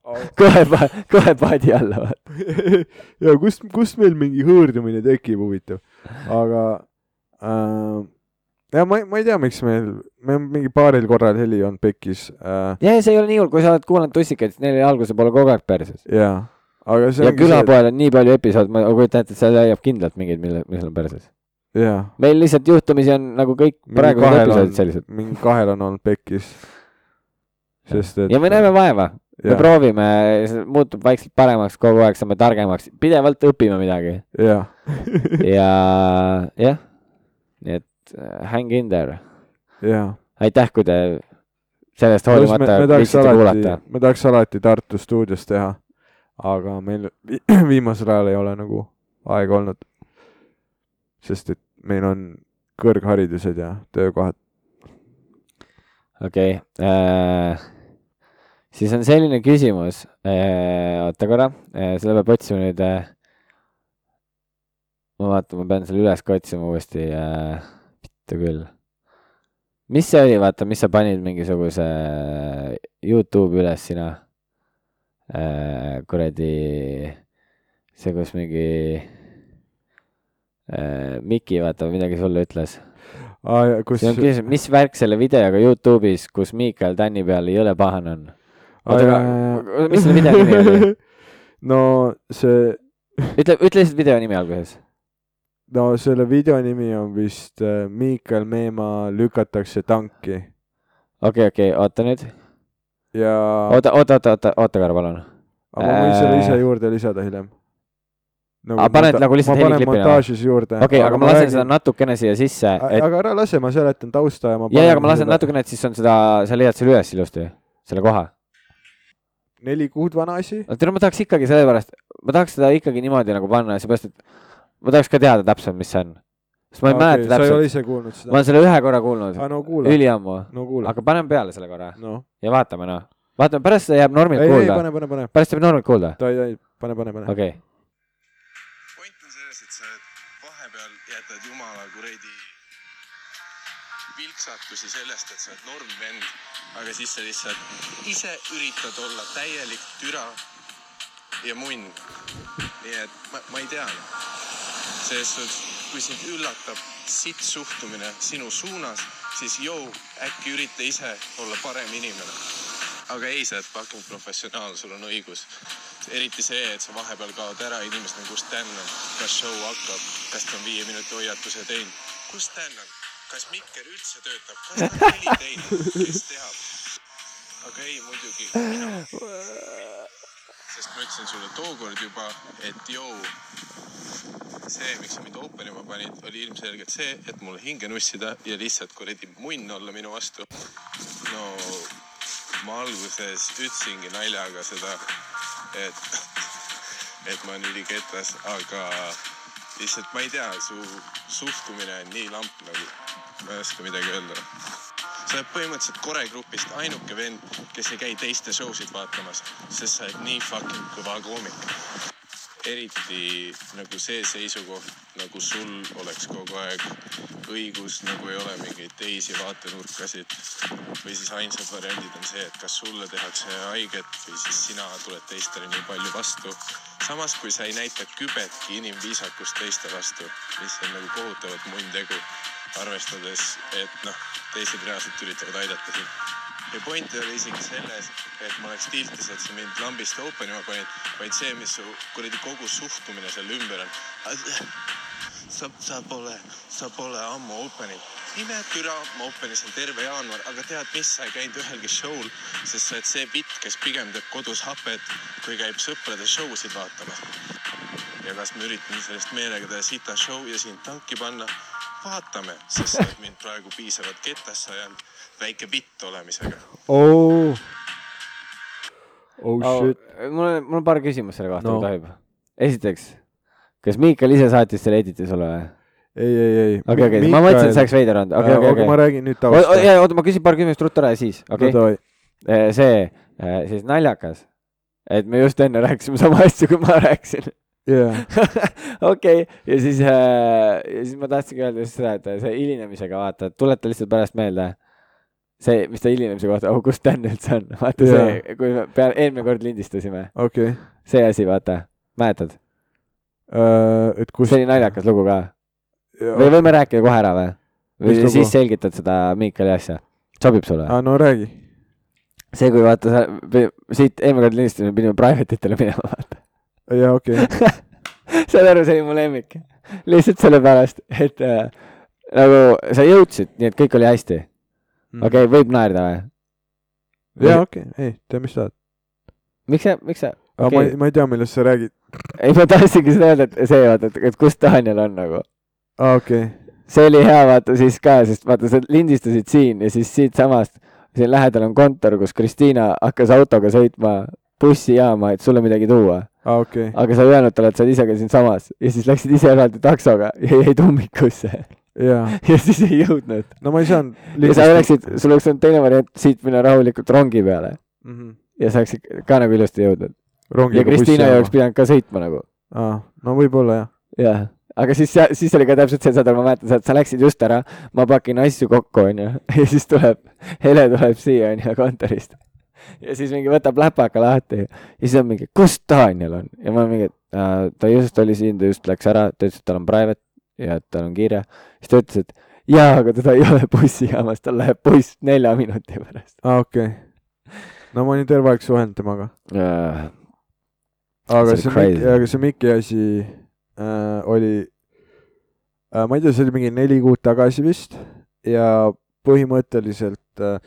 Okei. kohe, kohe paadi alla, vaata. ja kust, kust meil mingi hõõrdumine tekib, huvitav. aga äh, ja ma, ma ei tea, miks meil, me on mingi paaril korral heli on pekis äh,. ja see ei ole nii hull, kui sa oled kuulanud tussikaid, siis neil alguse poole kogu aeg perses. jaa, aga see ja külapoel on nii palju episoode, ma kujutan ette, et seal leiab kindlalt mingeid, mille, mis on perses. jaa. meil lihtsalt juhtumisi on nagu kõik praegused episoodid, sellised. mingi kahel on olnud pekkis. sest et. ja me näeme vaeva, me Jaa. proovime, see muutub vaikselt paremaks kogu aeg, saame targemaks, pidevalt õpime midagi jaa, ja jah, nii et äh, hang in there. aitäh, kui te sellest hoolimata viitsite kuulata., me tahaks alati Tartu stuudios teha, aga meil vi- viimasel ajal ei ole nagu aega olnud. sest et meil on kõrgharidused ja töökohad. okei okay., siis on selline küsimus, oota korra, selle peab otsima nüüd. ma vaatan, ma pean selle üles ka otsima uuesti, vittu küll. mis see oli, vaata, mis sa panid mingisuguse Youtube'i üles sina? kuradi, see, kus mingi äh, Miki, vaata, midagi sulle ütles kus see on küsimus, mis värk selle videoga Youtube'is, kus Miikal Tänni peal jõle pahane on? oota, aga mis selle video nimi oli? no see, ütle, ütle lihtsalt video nimi alguses. no selle video nimi on vist äh, Miikal Meemaa lükatakse tanki okei, okei, oota nüüd. ja oota, oota, oota, oota, oota korra, palun. aga ma võin selle ise Äh. juurde lisada hiljem. Aa, paned nagu lihtsalt heliklipina? montaažis juurde. okei, aga ma lasen seda natukene siia sisse, et aga ära lase, ma seletan tausta ja ma ja, ja, aga ma lasen natukene, et siis on seda, sa leiad selle üles ilusti, selle koha. Neli kuud vana asi. no ma tahaks ikkagi sellepärast, ma tahaks seda ikkagi niimoodi nagu panna, seepärast et ma tahaks ka teada täpselt, mis see on. sest ma ei mäleta sa ei ole täpselt, ise kuulnud ma seda? olen selle ühe korra kuulnud, aa, no üliammu, no aga paneme peale selle korra noh, ja vaatame noh, vaatame, pärast jääb normilt ei, ei kuulda, pärast jääb normilt kuulda, ei, ei, pane, pane, pane. okei okay.. Vilksatusi sellest, et sa oled normvend, aga siis sa lihtsalt ise üritad olla täielik türa ja munn. nii et ma, ma ei tea. selles suhtes, kui sind üllatab sitt suhtumine sinu suunas, siis joo, äkki ürita ise olla parem inimene. aga ei, sa oled fucking professionaal, sul on õigus. eriti see, et sa vahepeal kaod ära, inimesed on, kus Dan on, kas show hakkab, kas ta on viie minuti hoiatuse teinud, kus Dan on, kas mikker üldse töötab, kas on heli teinud, kes teab. aga ei, muidugi mina. sest ma ütlesin sulle tookord juba, et joo, see, miks sa mind open ima panid, oli ilmselgelt see, et mulle hinge nussida ja lihtsalt kuradi munn olla minu vastu. no ma alguses ütlesingi naljaga seda, et, et ma olen üliketas, aga lihtsalt ma ei tea, su suhtumine on nii lamp nagu, ma ei oska midagi öelda. sa oled põhimõtteliselt Kore grupist ainuke vend, kes ei käi teiste show sid vaatamas, sest sa oled nii fucking kõva koomik eriti nagu see seisukoht, nagu sul oleks kogu aeg õigus, nagu ei ole mingeid teisi vaatenurkasid. või siis ainsad variandid on see, et kas sulle tehakse haiget või siis sina tuled teistele nii palju vastu. samas, kui sa ei näita kübetki inimviisakust teiste vastu, mis on nagu kohutavalt munn tegu, arvestades, et noh, teised reaalselt üritavad aidata sind ja point ei ole isegi selles, et ma oleks tiltis, et sa mind lambist open ima panid, vaid see, mis su kuradi kogu suhtumine selle ümber on. sa, sa pole, sa pole ammu open'inud. ime türa, ma open isin terve jaanuar, aga tead mis, sa ei käinud ühelgi show'l, sest sa oled see bitt, kes pigem teeb kodus hapet, kui käib sõprade show sid vaatamas. ja kas ma üritan sellest meelega teha sita show ja sind tanki panna? vaatame, sest sa oled mind praegu piisavalt kettasse ajanud väike bitt olemisega. oh. oh oh, shit. mul on, mul on paar küsimust selle kohta No. no., kui tohib. esiteks, kas Miikal ise saatis selle editi sulle või? ei, ei, ei. okei, okei, ma mõtlesin, et see oleks veider olnud, okei, okei, ma okei. räägin nüüd tausta. oota, ma küsin paar küsimust ruttu ära ja siis, okei no okay.. davai, see, siis naljakas, et me just enne rääkisime sama asju, kui ma rääkisin. jaa. okei, ja siis, ja siis ma tahtsingi öelda just seda, et see hilinemisega vaata, tuleta lihtsalt pärast meelde. see, mis ta hilinemise kohta, oh kus Dan üldse on, vaata Jaa. see, kui me peale, eelmine kord lindistasime, okei. see asi, vaata, mäletad? et kus see oli naljakas lugu ka või võime rääkida kohe ära või? või Mis lugu? siis selgitad seda Miikali asja, sobib sulle? aa, no räägi. see, kui vaata sa, siit eelmine kord lindistasime, pidime private itele minema, vaata. jaa, okei. saad aru, see oli mu lemmik. lihtsalt sellepärast, et äh, nagu sa jõudsid, nii et kõik oli hästi. Okei okay,, võib naerda või? Jaa, okei, ei, tee mis tahad. miks sa, miks sa, aga ma ei, ma ei tea, millest sa räägid. ei ma tahtsingi seda öelda, et see vaata, et, et kus Daniel on nagu. aa, okei. see oli hea vaata siis ka, sest vaata sa lindistasid siin ja siis siitsamast, siin lähedal on kontor, kus Kristiina hakkas autoga sõitma bussijaama, et sulle midagi tuua. aa, okei. aga sa ei öelnud talle, et sa oled ise ka siinsamas ja siis läksid ise eraldi taksoga ja jäid ummikusse jaa. ja siis ei jõudnud. no ma ei saanud. ja sa oleksid, sul oleks olnud teine variant siit minna rahulikult rongi peale Mhm. ja sa oleksid ka nagu ilusti jõudnud. ja Kristiina ei oleks pidanud ka sõitma nagu. aa, no võib-olla jah. jah, aga siis, siis oli ka täpselt see, aru, ma mäletan, sa läksid just ära, ma pakin asju kokku, onju, ja siis tuleb, Hele tuleb siia, onju, kontorist. ja siis mingi võtab läpaka lahti ja siis on mingi, kus Daniel on ja ma olen mingi, ta just oli siin, ta just läks ära, ta ütles, et tal on private ja et tal on kiire. siis ta ütles, et jaa, aga teda ei ole bussijaamas, tal läheb buss nelja minuti pärast. aa, okei. no ma olin terve aeg suhelnud temaga. aga See. Miki, aga see Miki asi äh, oli äh,, ma ei tea, see oli mingi neli kuud tagasi vist ja põhimõtteliselt äh,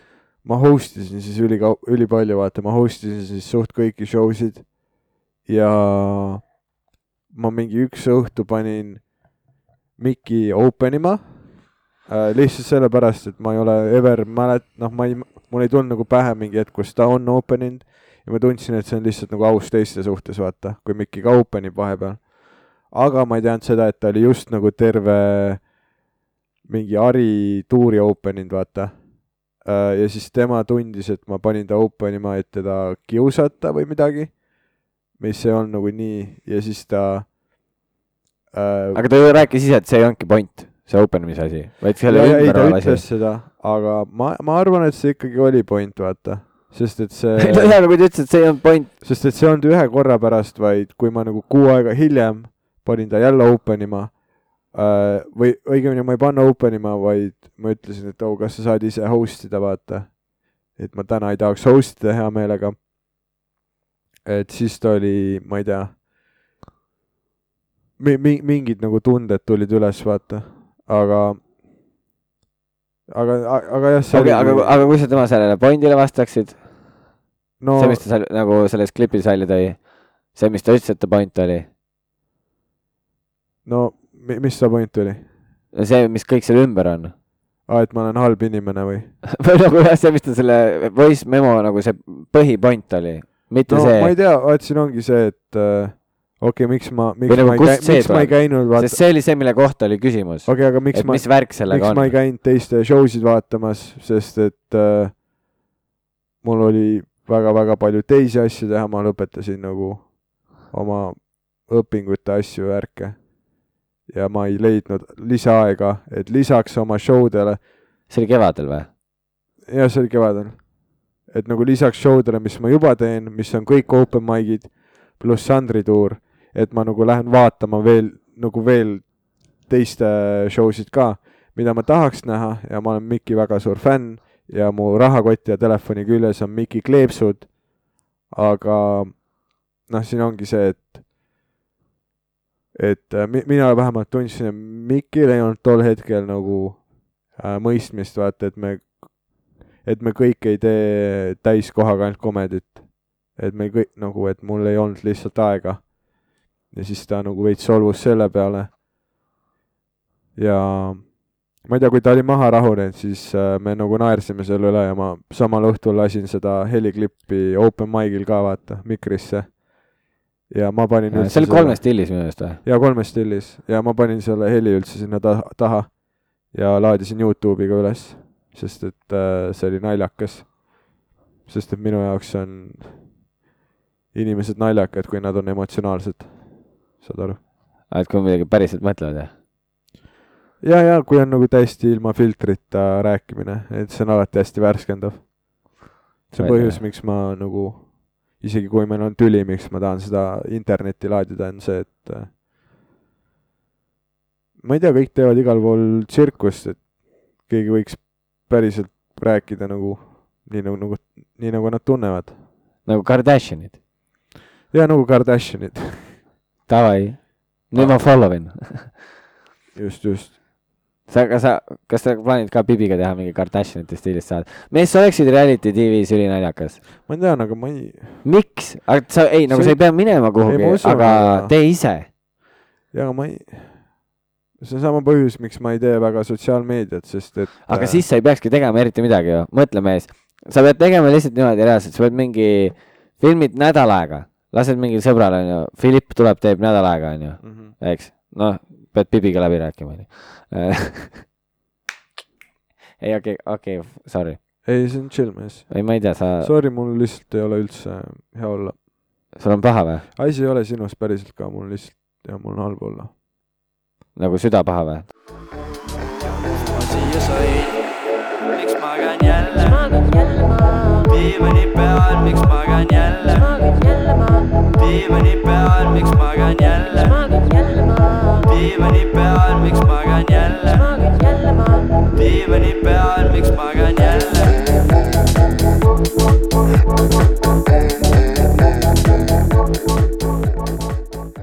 ma host isin siis ülikau-, ülipalju, vaata, ma host isin siis suht kõiki show sid ja ma mingi üks õhtu panin Miki open ima äh, lihtsalt sellepärast, et ma ei ole ever mälet-, noh, ma ei, mul ei tulnud nagu pähe mingi hetk, kus ta on open inud ja ma tundsin, et see on lihtsalt nagu aus teiste suhtes, vaata, kui Mikki ka open ib vahepeal. aga ma ei teadnud seda, et ta oli just nagu terve mingi Ari tuuri open inud, vaata. ja siis tema tundis, et ma panin ta open ima, et teda kiusata või midagi, mis ei olnud nagu nii ja siis ta äh, aga ta ju rääkis ise, et see ei olnudki point, see open imise asi, vaid selle ja, ümber olev asi. seda, aga ma, ma arvan, et see ikkagi oli point, vaata. sest et see, jaa, kui ta ütles, et see ei olnud point, sest et see ei olnud ühe korra pärast, vaid kui ma nagu kuu aega hiljem panin ta jälle open ima äh, või õigemini ma ei panna open ima, vaid ma ütlesin, et oh, kas sa saad ise host ida, vaata. et ma täna ei tahaks host ida hea meelega. et siis ta oli, ma ei tea mi,, mi, mingid nagu tunded tulid üles, vaata, aga, aga, aga jah, see okei, aga, aga kui sa tema sellele pointile vastaksid, no see, mis ta seal nagu selles klipis välja tõi, see, mis ta ütles, et ta point oli, no mi- mis see point oli? see, mis kõik seal ümber on. Aa, et ma olen halb inimene või? või nagu jah, see, mis ta selle voice memo nagu see põhipoint oli, mitte no no, ma see ei, tea, vaat siin ongi see, et äh, okei okay,, miks ma, miks nagu ma ei kust käi-, see miks ma ei tuleb? käinud vaata, sest see oli see, mille kohta oli küsimus okei okay,, aga miks et ma, mis värk sellega miks on ma ei käinud teiste show sid vaatamas, sest et äh, mul oli väga-väga palju teisi asju teha, ma lõpetasin nagu oma õpingute asju värke. ja ma ei leidnud lisaaega, et lisaks oma show dele see oli kevadel või? jah, see oli kevadel. et nagu lisaks show dele, mis ma juba teen, mis on kõik open mic'id, pluss Sandri tuur, et ma nagu lähen vaatama veel, nagu veel teiste show sid ka, mida ma tahaks näha ja ma olen Miki väga suur fänn ja mu rahakoti ja telefoni küljes on Miki kleepsud. aga noh, siin ongi see, et et äh, mi- mina vähemalt tundsin, et Mikil ei olnud tol hetkel nagu äh, mõistmist, vaata, et me, et me kõik ei tee täiskohaga ainult komedit. et me kõik nagu, et mul ei olnud lihtsalt aega. Ja siis ta nagu veits solvus selle peale. ja ma ei tea, kui ta oli maha rahunenud, siis äh, me nagu naersime selle üle ja ma samal õhtul lasin seda heliklippi open mic'il ka vaata, mikrisse. ja ma panin see oli kolmes stillis minu meelest või? ja kolmes stillis ja ma panin selle heli üldse sinna ta taha ja laadisin Youtube'i ka üles, sest et äh, see oli naljakas. sest et minu jaoks on inimesed naljakad, kui nad on emotsionaalsed, saad aru? et kui midagi päriselt mõtlevad jah? ja, ja kui on nagu täiesti ilma filtrita rääkimine, et see on alati hästi värskendav. see on põhjus, miks ma nagu, isegi kui meil on tüli, miks ma tahan seda internetti laadida, on see, et äh, ma ei tea, kõik teevad igal pool tsirkust, et keegi võiks päriselt rääkida nagu nii nagu, nagu, nii nagu nad tunnevad. nagu Kardashianid. ja nagu Kardashinid, Davai, nüüd ma follow in. just, just. sa, kas sa, kas sa plaanid ka Bibiga teha mingi Kardashianite stiilis saade? mees, sa oleksid reality tv-s ülinaljakas. ma tean, aga ma ei, miks? aga sa, ei, nagu See- sa ei pea minema kuhugi ma, aga aga- tee ise. ja ma ei, see on sama põhjus, miks ma ei tee väga sotsiaalmeediat, sest et aga äh, siis sa ei peakski tegema eriti midagi ju, mõtle mees, sa pead tegema lihtsalt niimoodi reaalselt, sa pead mingi, filmid nädal aega, lased mingil sõbral onju, Philipp tuleb, teeb nädal aega onju, mhm. eks, noh, pead Bibiga läbi rääkima onju. ei, okei, okei, sorry, ei, see on chill mees. ei, ma ei tea, sa, Sorry, mul lihtsalt ei ole üldse hea olla. sul on paha või? asi ei ole sinus päriselt ka, mul lihtsalt, ja mul on halb olla. nagu süda paha või? ma siia sain, miks ma diivani peal, miks magan jälle? diivani peal, miks magan jälle? diivani peal, miks magan jälle? diivani peal, miks magan jälle? thank you